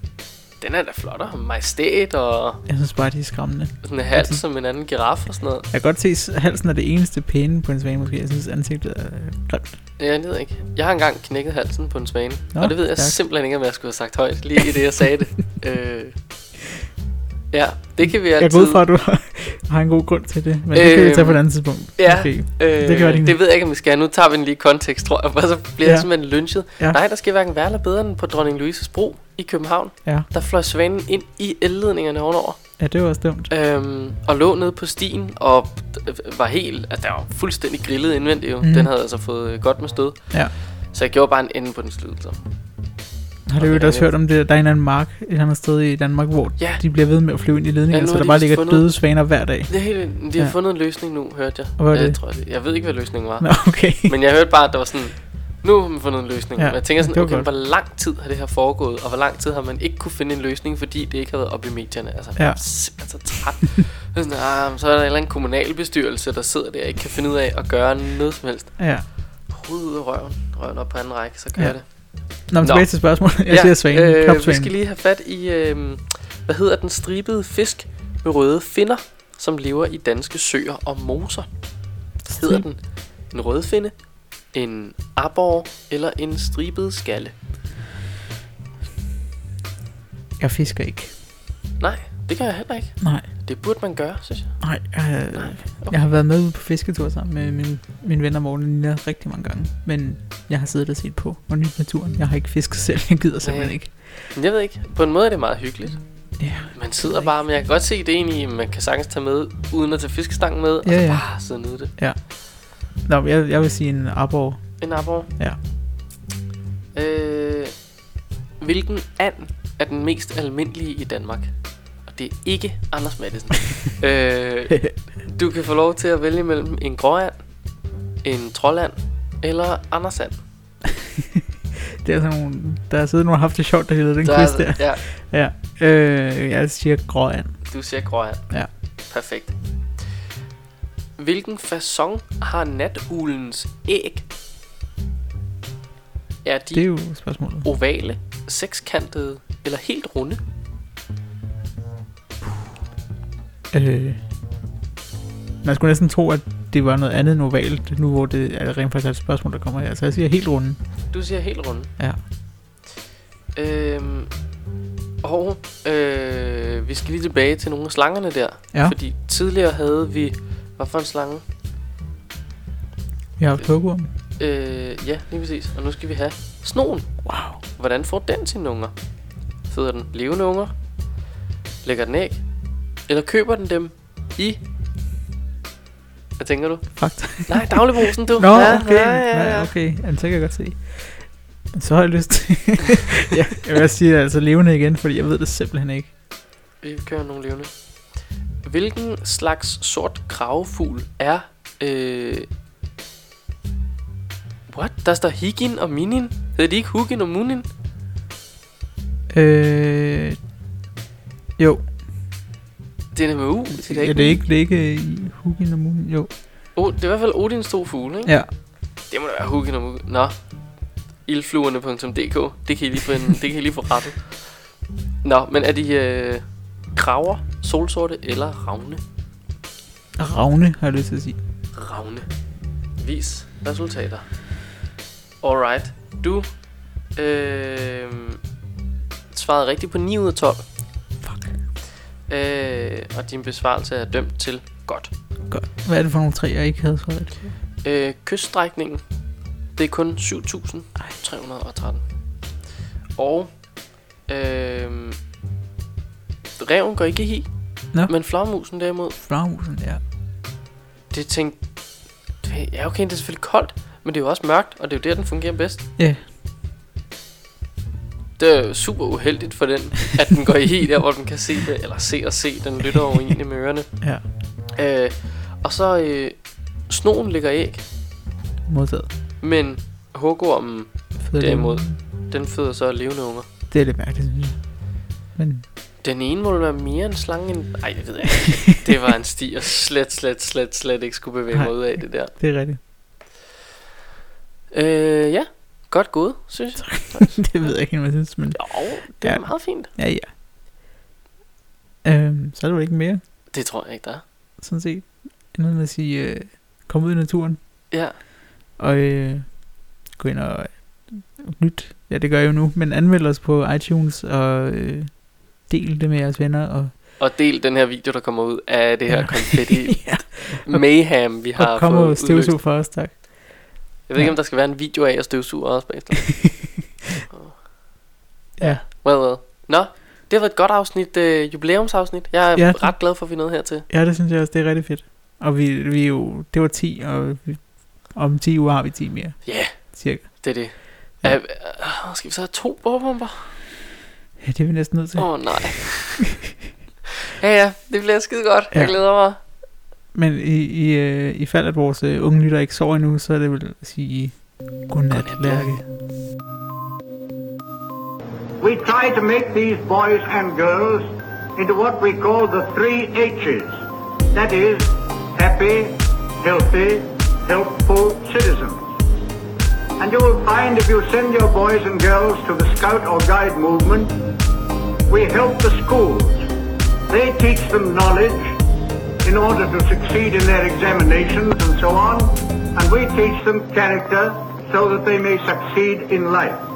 den er da flottere, majestæt og Jeg synes bare, de er skræmmende. sådan en hals som en anden giraf og sådan noget. Jeg kan godt se, at halsen er det eneste pæne på en svane, måske. Jeg synes, ansigtet er grimt. Ja, jeg ved ikke. Jeg har engang knækket halsen på en svane. Nå, og det ved jeg stærkt. simpelthen ikke, om jeg skulle have sagt højt, lige i det, jeg sagde det. øh, ja, det kan vi altid... Jeg går ud fra, at du har- har en god grund til det, men det kan vi Øhm, tage på et andet tidspunkt. Ja, Måske. øh, det kan være din- det ved jeg ikke, om vi skal. Nu tager vi den lige i kontekst, tror jeg, for så bliver Ja. jeg simpelthen lynchet. Ja. Nej, der skal hverken være eller bedre end på Dronning Louises Bro i København. Ja. Der fløj svanen ind i elledningerne ovenover, ja, det var også dumt. øhm, og lå nede på stien, og d- var helt, altså der var fuldstændig grillet indvendigt jo. Mm. Den havde altså fået øh, godt med stød. Ja. Så jeg gjorde bare en ende på den slid, så. Har du jo også hørt om det? Der er en anden mark et andet sted i Danmark, hvor Ja. de bliver ved med at flyve ind i ledninger, Ja, så der de bare ligger fundet- døde svaner hver dag. Det er helt, de har Ja. fundet en løsning nu, hørte jeg. Og hvad jeg, det? tror, det? jeg ved ikke, hvad løsningen var. Nå, okay. Men jeg hørte bare, at der var sådan, nu har man fundet en løsning. Ja, jeg tænker sådan, var okay, godt. hvor lang tid har det her foregået, og hvor lang tid har man ikke kunne finde en løsning, fordi det ikke har været oppe i medierne. Altså, Ja. jeg er simpelthen så træt. Sådan, ah, så er der en eller anden kommunalbestyrelse, der sidder der og ikke kan finde ud af at gøre noget som helst. Ja. Hovedet ud af røven, røven op på anden række, så kører Ja. det. Nå, men tilbage til spørgsmålet. Jeg siger svane. øh, vi skal lige have fat i, øh, hvad hedder den stribede fisk med røde finner, som lever i danske søer og moser. Hedder den en rødfinde, en arbor eller en stribet skalle? Jeg fisker ikke. Nej, det kan jeg heller ikke. Nej, Det burde man gøre, synes jeg. nej. Jeg, Nej, okay. jeg har været med på fisketur sammen med min, mine venner Morten og Nina rigtig mange gange. Men jeg har siddet og set på og nyt naturen. Jeg har ikke fisket selv. Jeg gider simpelthen Nej. ikke. Men jeg ved ikke, på en måde er det meget hyggeligt. Ja, Man sidder bare, men jeg kan godt se det egentlig, man kan sagtens tage med, uden at tage fiskestangen med, og Ja, så ja. bare sidde og nyde det. Nå, men jeg, jeg vil sige en arbor. En arbor. Ja. Øh, hvilken and er den mest almindelige i Danmark? Det er ikke Anders Madsen. øh, du kan få lov til at vælge mellem en gråand, en trolland eller Anders and. Det er sådan nogle, der er siddet nogen og haft det sjovt, der hedder den Der quiz er- der. Ja, Ja. Øh, jeg siger gråand. du siger gråand. Ja. Perfekt. Hvilken façon har natulens æg? Er de Det er jo spørgsmålet. ovale, sekskantede eller helt runde? Øh, man skulle næsten tro, at det var noget andet end ovalt, nu hvor det er rent faktisk er et spørgsmål, der kommer her. Så jeg siger helt runde. Du siger helt runde. Ja. Øhm, og øh, vi skal lige tilbage til nogle af slangerne der. Ja. Fordi tidligere havde vi... Hvad for en slange? Vi har haft hugorm. Øh, ja, lige præcis. Og nu skal vi have snoen. Wow. Hvordan får den sine unger? Føder den levende unger? Lægger den æg? Eller køber den dem i... Hvad tænker du? Fakta. Nej, dagligbrusen, du. Nå, okay. Ja, ja, ja. Nej, okay. Jamen, så kan jeg godt se. Men så har jeg lyst til... ja, jeg vil sige altså levende igen, fordi jeg ved det simpelthen ikke. Vi kører nogle levende. Hvilken slags sort kravefugl er... Øh... What? Der står Higin og Minin. Hedder de ikke Hugin og Munin? Øh, jo, Det er med U. Det er, ja, det er ikke, det er ikke i Hugin og Moon. Jo. Oh, det er i hvert fald Odins to fugle, ikke? Ja. Det må da være Hugin og Munin. Nå. Ildfluerne.dk Det kan I lige få, en, det kan I lige få rettet. Nå, men er de øh, kraver, solsorte eller ravne? Ravne, har jeg lyst til at sige. Ravne. Vis resultater. Alright. Du øh, svarede rigtigt på 9 ud af 12. Øh, og din besvarelse er dømt til godt. Godt. Hvad er det for nogle tre, jeg ikke havde svaret? Øh, kyststrækningen, det er kun 7.313. Og øh, reven går ikke i hi, Nå. men flagmusen derimod, Flagmusen, ja. det tænkte, ja okay, det er selvfølgelig koldt, men det er jo også mørkt, og det er jo der, den fungerer bedst. Ja. Det er super uheldigt for den, at den går i hi der, hvor den kan se det, eller se og se, den lytter over egentlig med ørerne. Ja. Øh, og så øh, snoen ligger æg, Modtaget. men hugormen, Føder Derimod. den føder så levende unger. Det er lidt mærkeligt, synes jeg. Men Den ene må være mere en slange end... Ej, det ved jeg ikke. Det var en sti, jeg slet, slet, slet, slet ikke skulle bevæge mig ud af det der. Det er rigtigt. Øh, ja. Godt gået, synes jeg. det ved jeg ikke, hvad jeg synes, men Jo, det er Ja. meget fint. ja, ja. Øhm, så er der ikke mere, Det tror jeg ikke, der er. sådan set. Andet end at sige, øh, kom ud i naturen, Ja. og øh, gå ind og nyt. Ja, det gør jeg jo nu, men anmeld os på iTunes, og øh, del det med jeres venner, og, Og del den her video, der kommer ud af det her Ja. konfetti ja, mayhem, vi har og kom fået og støvsug for os, tak. Jeg ved ikke, Ja. om der skal være en video af at støvsuge også bagefter. Ja. Well, well. Nå, det har været et godt afsnit, øh, jubilæumsafsnit. Jeg er Ja. ret glad for, at vi nåede hertil. Ja, det synes jeg også, det er rigtig fedt. Og vi, vi jo, det var 10, og vi, om 10 uger har vi 10 mere, Ja, yeah, cirka. det er det. Ja. Uh, skal vi så have to bordbomber? Ja, det er vi næsten nødt til. Åh, oh, nej. ja, ja, det bliver skide godt. Jeg Ja. glæder mig. Men i, i, øh, i fald, at vores øh, unge lytter ikke sover endnu, så er det vel at sige godnat, Godnat, Lærke. We try to make these boys and girls into what we call the three H's. That is, happy, healthy, helpful citizens. And you will find if you send your boys and girls to the Scout or Guide movement, we help the schools. They teach them knowledge in order to succeed in their examinations and so on, and we teach them character so that they may succeed in life.